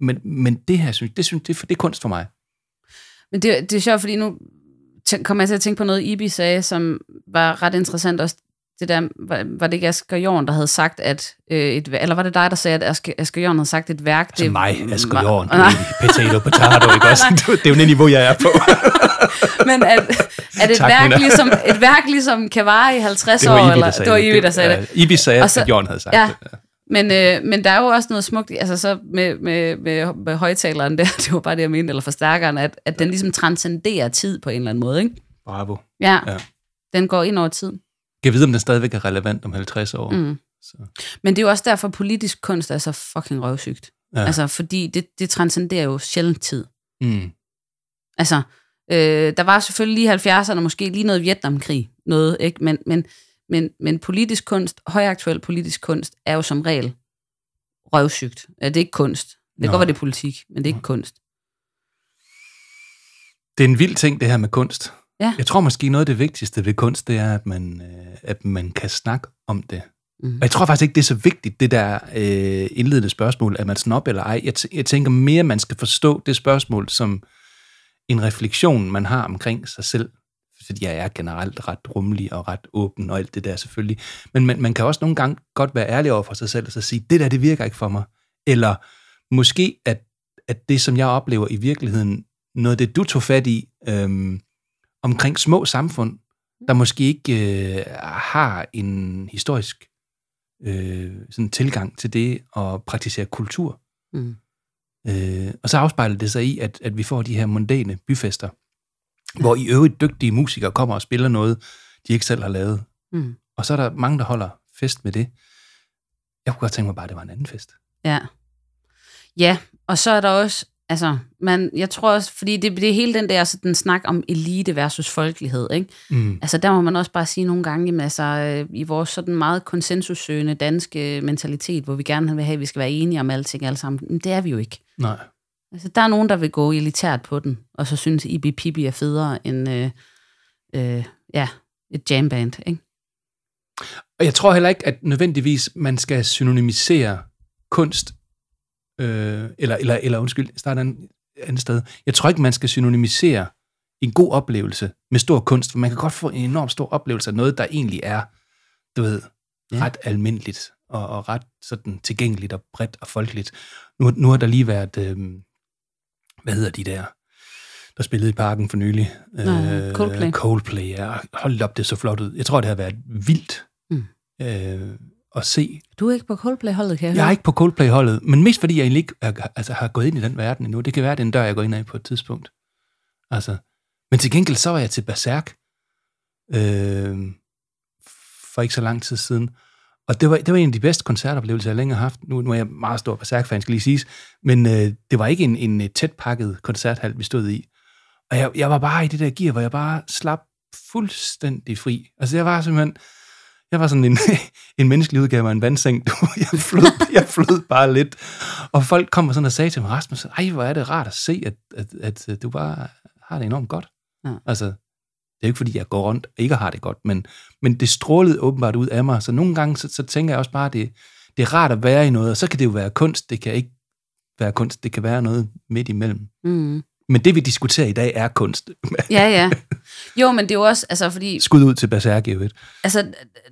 men, men det her, synes, det, synes, det, det er kunst for mig. Men det, det er sjovt, fordi nu kommer jeg til at tænke på noget, Ibi sagde, som var ret interessant også. Det der, var, var det ikke Asger Jorn, der havde sagt, at et, et, eller var det dig, der sagde, at Asger, Asger Jorn havde sagt, et værk... Altså det mig, Asger var- Jorn, Nej, potato, potato, ikke også? Det er jo det niveau, jeg er på. men at, at et, Tak, værk Nina. ligesom, et værk ligesom kan vare i 50 Det var år, Ibi, eller, det var Ibi, der sagde det. Ja, Ibi sagde, så- at Jørgen havde sagt ja. det. Men, øh, men der er jo også noget smukt, altså så med, med, med, med højtaleren der, det var bare det, jeg mente, eller forstærkeren, at, at den ligesom transcenderer tid på en eller anden måde, ikke? Bravo. Ja. Ja. Den går ind over tid. Jeg ved, om den stadigvæk er relevant om 50 år. Mm. Så. Men det er jo også derfor, politisk kunst er så fucking røvsygt. Ja. Altså, fordi det, det transcenderer jo sjældent tid. Mm. Altså, øh, der var selvfølgelig lige 70'erne, måske lige noget Vietnamkrig, noget, ikke? Men, men, men, men politisk kunst, højaktuel politisk kunst, er jo som regel røvsygt. Ja, det er ikke kunst. Det kan godt være, det er politik, men det er ikke kunst. Det er en vild ting, det her med kunst. Ja. Jeg tror måske, noget af det vigtigste ved kunst, det er, at man, øh, at man kan snakke om det. Mm. Og jeg tror faktisk ikke, det er så vigtigt, det der øh, indledende spørgsmål, at man snop eller ej. Jeg, t- jeg tænker mere, man skal forstå det spørgsmål som en refleksion, man har omkring sig selv. Fordi jeg er generelt ret rummelig og ret åben og alt det der selvfølgelig. Men man, man kan også nogle gange godt være ærlig over for sig selv og så sige, det der, det virker ikke for mig. Eller måske, at, at det, som jeg oplever i virkeligheden, noget af det, du tog fat i øhm, omkring små samfund, der måske ikke øh, har en historisk øh, sådan tilgang til det at praktisere kultur. Mm. Øh, og så afspejler det sig i, at, at vi får de her mondæne byfester, ja. hvor i øvrigt dygtige musikere kommer og spiller noget, de ikke selv har lavet. Mm. Og så er der mange, der holder fest med det. Jeg kunne godt tænke mig bare, at det var en anden fest. Ja. Ja, og så er der også, altså, man, jeg tror også, fordi det, det er hele den der sådan snak om elite versus folkelighed, ikke? Mm. Altså, der må man også bare sige nogle gange, jamen, altså, øh, i vores sådan meget konsensussøgende danske mentalitet, hvor vi gerne vil have, at vi skal være enige om alting alle sammen, men det er vi jo ikke. Nej. Altså, der er nogen, der vil gå elitært på den, og så synes, Ibi Pibi er federe end, øh, øh, ja, et jamband, ikke? Og jeg tror heller ikke, at nødvendigvis man skal synonymisere kunst, øh, eller, eller, eller undskyld, starter et andet sted. Jeg tror ikke, man skal synonymisere en god oplevelse med stor kunst, for man kan godt få en enormt stor oplevelse af noget, der egentlig er, du ved, Ja. ret almindeligt og, og ret sådan tilgængeligt og bredt og folkeligt. Nu, nu har der lige været, øh, hvad hedder de der, der spillede i parken for nylig? Nå, Coldplay. Coldplay, ja. Hold op, det så flot ud. Jeg tror, det har været vildt Mm. øh, at se. Du er ikke på Coldplay-holdet, kan jeg Jeg er ikke på Coldplay-holdet, men mest fordi jeg egentlig ikke er, altså, har gået ind i den verden endnu. Det kan være, det er en dør, jeg går ind af på et tidspunkt. Altså, men til gengæld så var jeg til Berserk øh, for ikke så lang tid siden. Og det var, det var en af de bedste koncertoplevelser, jeg længe har haft. Nu, nu er jeg meget stor Berserk-fan, skal lige siges. Men øh, det var ikke en, en øh, tæt pakket koncerthal, vi stod i. Og jeg, jeg var bare i det der gear, hvor jeg bare slap fuldstændig fri. Altså jeg var simpelthen... Jeg var sådan en, en menneskelig udgave af en vandseng. Du, Jeg flød, jeg flød bare lidt. Og folk kom og sådan og sagde til mig, Rasmus, ej, hvor er det rart at se, at, at, at du bare har det enormt godt. Ja. Altså, det er jo ikke, fordi jeg går rundt og ikke har det godt, men, men det strålede åbenbart ud af mig. Så nogle gange, så, så tænker jeg også bare, at det, det er rart at være i noget, og så kan det jo være kunst, det kan ikke være kunst, det kan være noget midt imellem. Mm. Men det, vi diskuterer i dag, er kunst. Ja, ja. Jo, men det er jo også, altså fordi, Skud ud til Berserk, øvrigt. altså,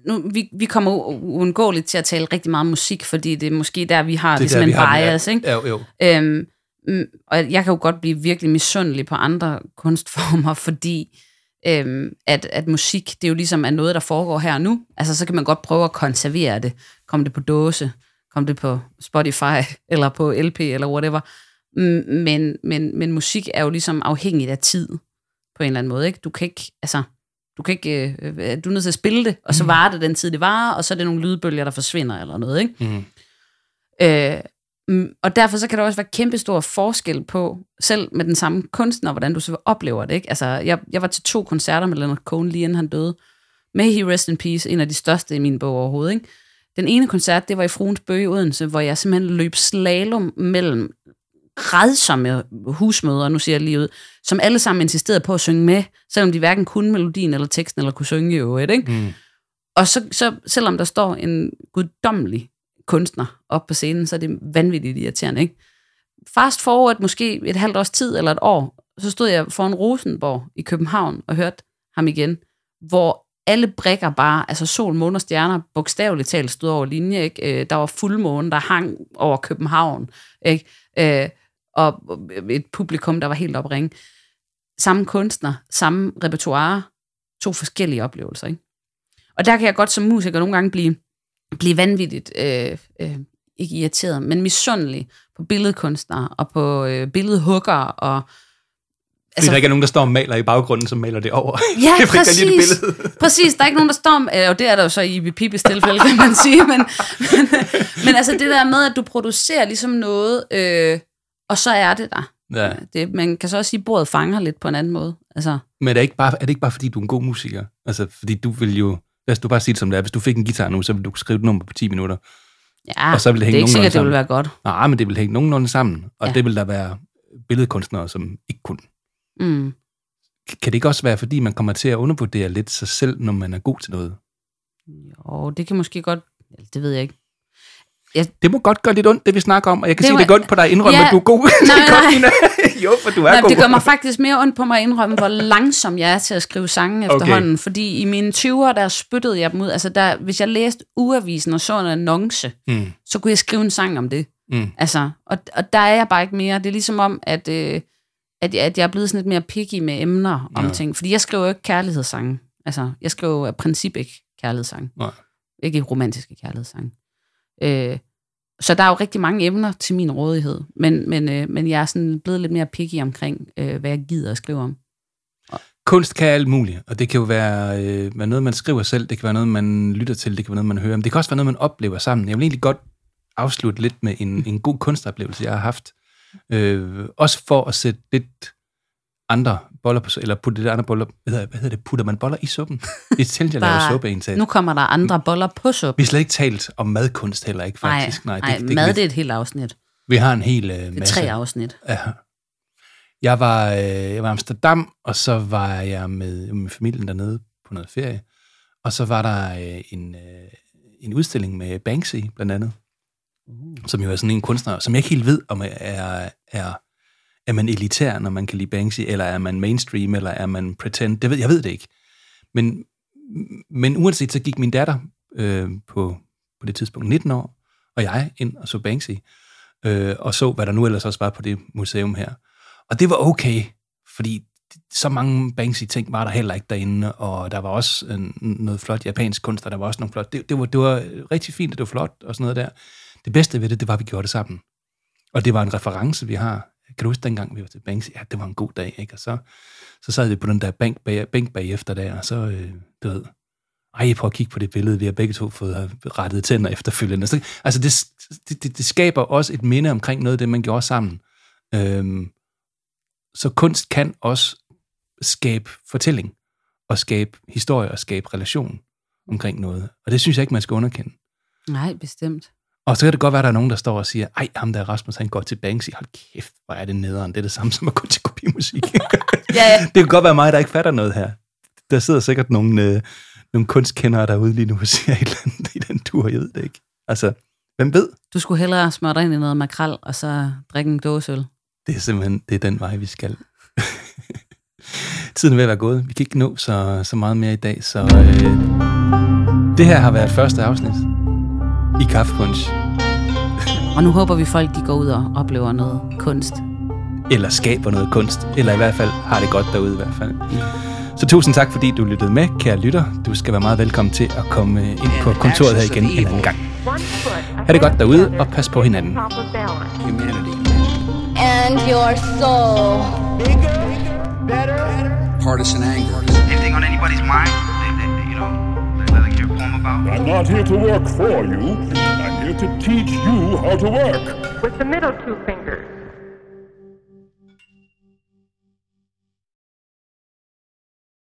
nu, vi, vi kommer uundgåeligt til at tale rigtig meget om musik, fordi det er måske der, vi har Det ligesom der, en den, ja. bias, ikke? Jo, jo. Øhm, mm, og jeg kan jo godt blive virkelig misundelig på andre kunstformer, fordi øhm, at, at musik, det er jo ligesom er noget, der foregår her og nu. Altså, så kan man godt prøve at konservere det. Kom det på dåse, kom det på Spotify, eller på LP, eller whatever. Men, men, men musik er jo ligesom afhængigt af tid, på en eller anden måde. Ikke? Du kan ikke, altså, du kan ikke, øh, øh, du er nødt til at spille det, og så Mm. varer det den tid, det varer, og så er det nogle lydbølger, der forsvinder, eller noget, ikke? Mm. Øh, mm, og derfor så kan der også være kæmpestor forskel på, selv med den samme kunstner, hvordan du så oplever det. Ikke? Altså, jeg, jeg var til to koncerter med Leonard Cohen, lige inden han døde. May he rest in peace, en af de største i min bog overhovedet. Ikke? Den ene koncert, det var i Fruens Bøge i Odense, hvor jeg simpelthen løb slalom mellem redsomme husmøder, nu siger jeg lige ud, som alle sammen insisterede på at synge med, selvom de hverken kunne melodien eller teksten, eller kunne synge i øvrigt. Ikke? Mm. Og så, så selvom der står en guddommelig kunstner op på scenen, så er det vanvittigt irriterende, ikke? Fast forward måske et halvt års tid eller et år, så stod jeg foran Rosenborg i København og hørte ham igen, hvor alle brikker bare, altså sol, måne og stjerner, bogstaveligt talt stod over linje, ikke? Øh, Der var fuldmåne, der hang over København, ikke? Øh, Og et publikum, der var helt opringe. Samme kunstner, samme repertoire, to forskellige oplevelser, ikke? Og der kan jeg godt som musiker nogle gange blive, blive vanvittigt, øh, øh, ikke irriteret, men misundelig på billedkunstnere og på øh, billedhugger og Altså, der ikke er nogen, der står og maler i baggrunden, som maler det over. Ja, det præcis. billede. præcis. Der er ikke nogen, der står... Eller, og det er der jo så i Pipis tilfælde, kan man sige. Men, men, men altså det der med, at du producerer ligesom noget, øh, og så er det der. Ja. Det, man kan så også sige, at bordet fanger lidt på en anden måde. Altså, Men er det, ikke bare, er det ikke bare, fordi du er en god musiker? Altså, fordi du vil jo... Lad os du bare sige det som det er. Hvis du fik en guitar nu, så ville du kunne skrive et nummer på 10 minutter. ja, Og så vil det det er hænge ikke sikkert, det vil nogenlunde være godt. Nej, men det vil hænge nogenlunde sammen. Og Ja. det vil der være billedkunstnere, som ikke kunne. Mm. Kan det ikke også være, fordi man kommer til at undervurdere lidt sig selv, når man er god til noget? Jo, det kan måske godt... Det ved jeg ikke. Det må godt gøre lidt ondt, det vi snakker om, og jeg kan Det sige, må- det er godt på dig at indrømme, Ja. at du er god. Nej, nej. Jo, for du er Nej, god. det gør mig faktisk mere ondt på mig at indrømme, hvor langsom jeg er til at skrive sange Okay. efterhånden. Fordi i mine 20'er, der spyttede jeg dem ud. Altså, der, hvis jeg læste uavisen og så en annonce, Mm, så kunne jeg skrive en sang om det. mm. Altså, og, og der er jeg bare ikke mere. Det er ligesom om, at, øh, at, jeg, at jeg er blevet sådan lidt mere picky med emner om Ja. ting. Fordi jeg skriver jo ikke kærlighedssange. Altså, jeg skriver jo af princip ikke kærlighedssange. Nej. Ikke romantiske kærlighedssange. Øh, så der er jo rigtig mange emner til min rådighed. Men, men, øh, men jeg er sådan blevet lidt mere picky omkring, øh, hvad jeg gider at skrive om. Kunst kan alt muligt, og det kan jo være, øh, være noget, man skriver selv, det kan være noget, man lytter til, det kan være noget, man hører, men det kan også være noget, man oplever sammen. Jeg vil egentlig godt afslutte lidt med en, en god kunstoplevelse, jeg har haft. Øh, også for at sætte lidt andre boller på, eller putte lidt andre boller, hvad hedder, hvad hedder det, putter man boller i suppen? Det sjældent, jeg laver suppe indtaget. Nu kommer der andre boller på suppen. Vi har slet ikke talt om madkunst heller ikke, faktisk. Nej, det, nej, det, mad kan det er et helt afsnit. vi har en hel øh, Det er masse. tre afsnit. Ja. Jeg var, øh, jeg var i Amsterdam, og så var jeg med, med familien dernede på noget ferie. Og så var der øh, en, øh, en udstilling med Banksy, blandt andet. Uh. Som jo er sådan en kunstner, som jeg ikke helt ved, om er, er, er man elitær, når man kan lide Banksy, eller er man mainstream, eller er man pretend. Det ved, jeg ved det ikke. Men, men uanset, så gik min datter øh, på, på det tidspunkt 19 år, og jeg ind og så Banksy, øh, og så, hvad der nu ellers også var på det museum her. Og det var okay, fordi så mange Banksy-ting var der heller ikke derinde, og der var også øh, noget flot japansk kunst, og der var også nogle flot... Det, det, var, det var rigtig fint, og det var flot, og sådan noget der. Det bedste ved det, det var, at vi gjorde det sammen. Og det var en reference, vi har. Kan du huske dengang, vi var til Banks? Ja, det var en god dag, ikke? Og så, så sad vi på den der bænk, bag, bænk bagefter der, og så, øh, du ved, ej, prøv at kigge på det billede, vi har begge to fået rettet tænder efterfølgende. Så, altså, det, det, det, det skaber også et minde omkring noget af det, man gjorde sammen. Øhm, så kunst kan også skabe fortælling, og skabe historie, og skabe relation omkring noget. Og det synes jeg ikke, man skal underkende. Nej, bestemt. Og så kan det godt være, at der er nogen, der står og siger, ej, ham der Rasmus, han går til Banksy. Hold kæft, hvor er det nederen. Det er det samme som at gå til kopimusik. Ja, ja. det kan godt være mig, der ikke fatter noget her. Der sidder sikkert nogle, øh, nogle kunstkendere derude lige nu og siger et eller andet i den tur, jeg ved det ikke. Altså, hvem ved? Du skulle hellere smøre dig ind i noget makrel, og så drikke en dåseøl. Det er simpelthen det er den vej, vi skal. Tiden er ved at være gået. Vi kan ikke nå så, så meget mere i dag, så øh, det her har været første afsnit i Kaffepunch. Og nu håber vi, folk de går ud og oplever noget kunst. Eller skaber noget kunst, eller i hvert fald har det godt derude i hvert fald. Så tusind tak, fordi du lyttede med, kære lytter. Du skal være meget velkommen til at komme ind på kontoret her igen en anden gang. Ha' det godt derude, og pas på hinanden. And your soul. Bigger, better, Partisan anger. anything on anybody's mind I'm not here to work for you. I'm here to teach you how to work. With the middle two fingers,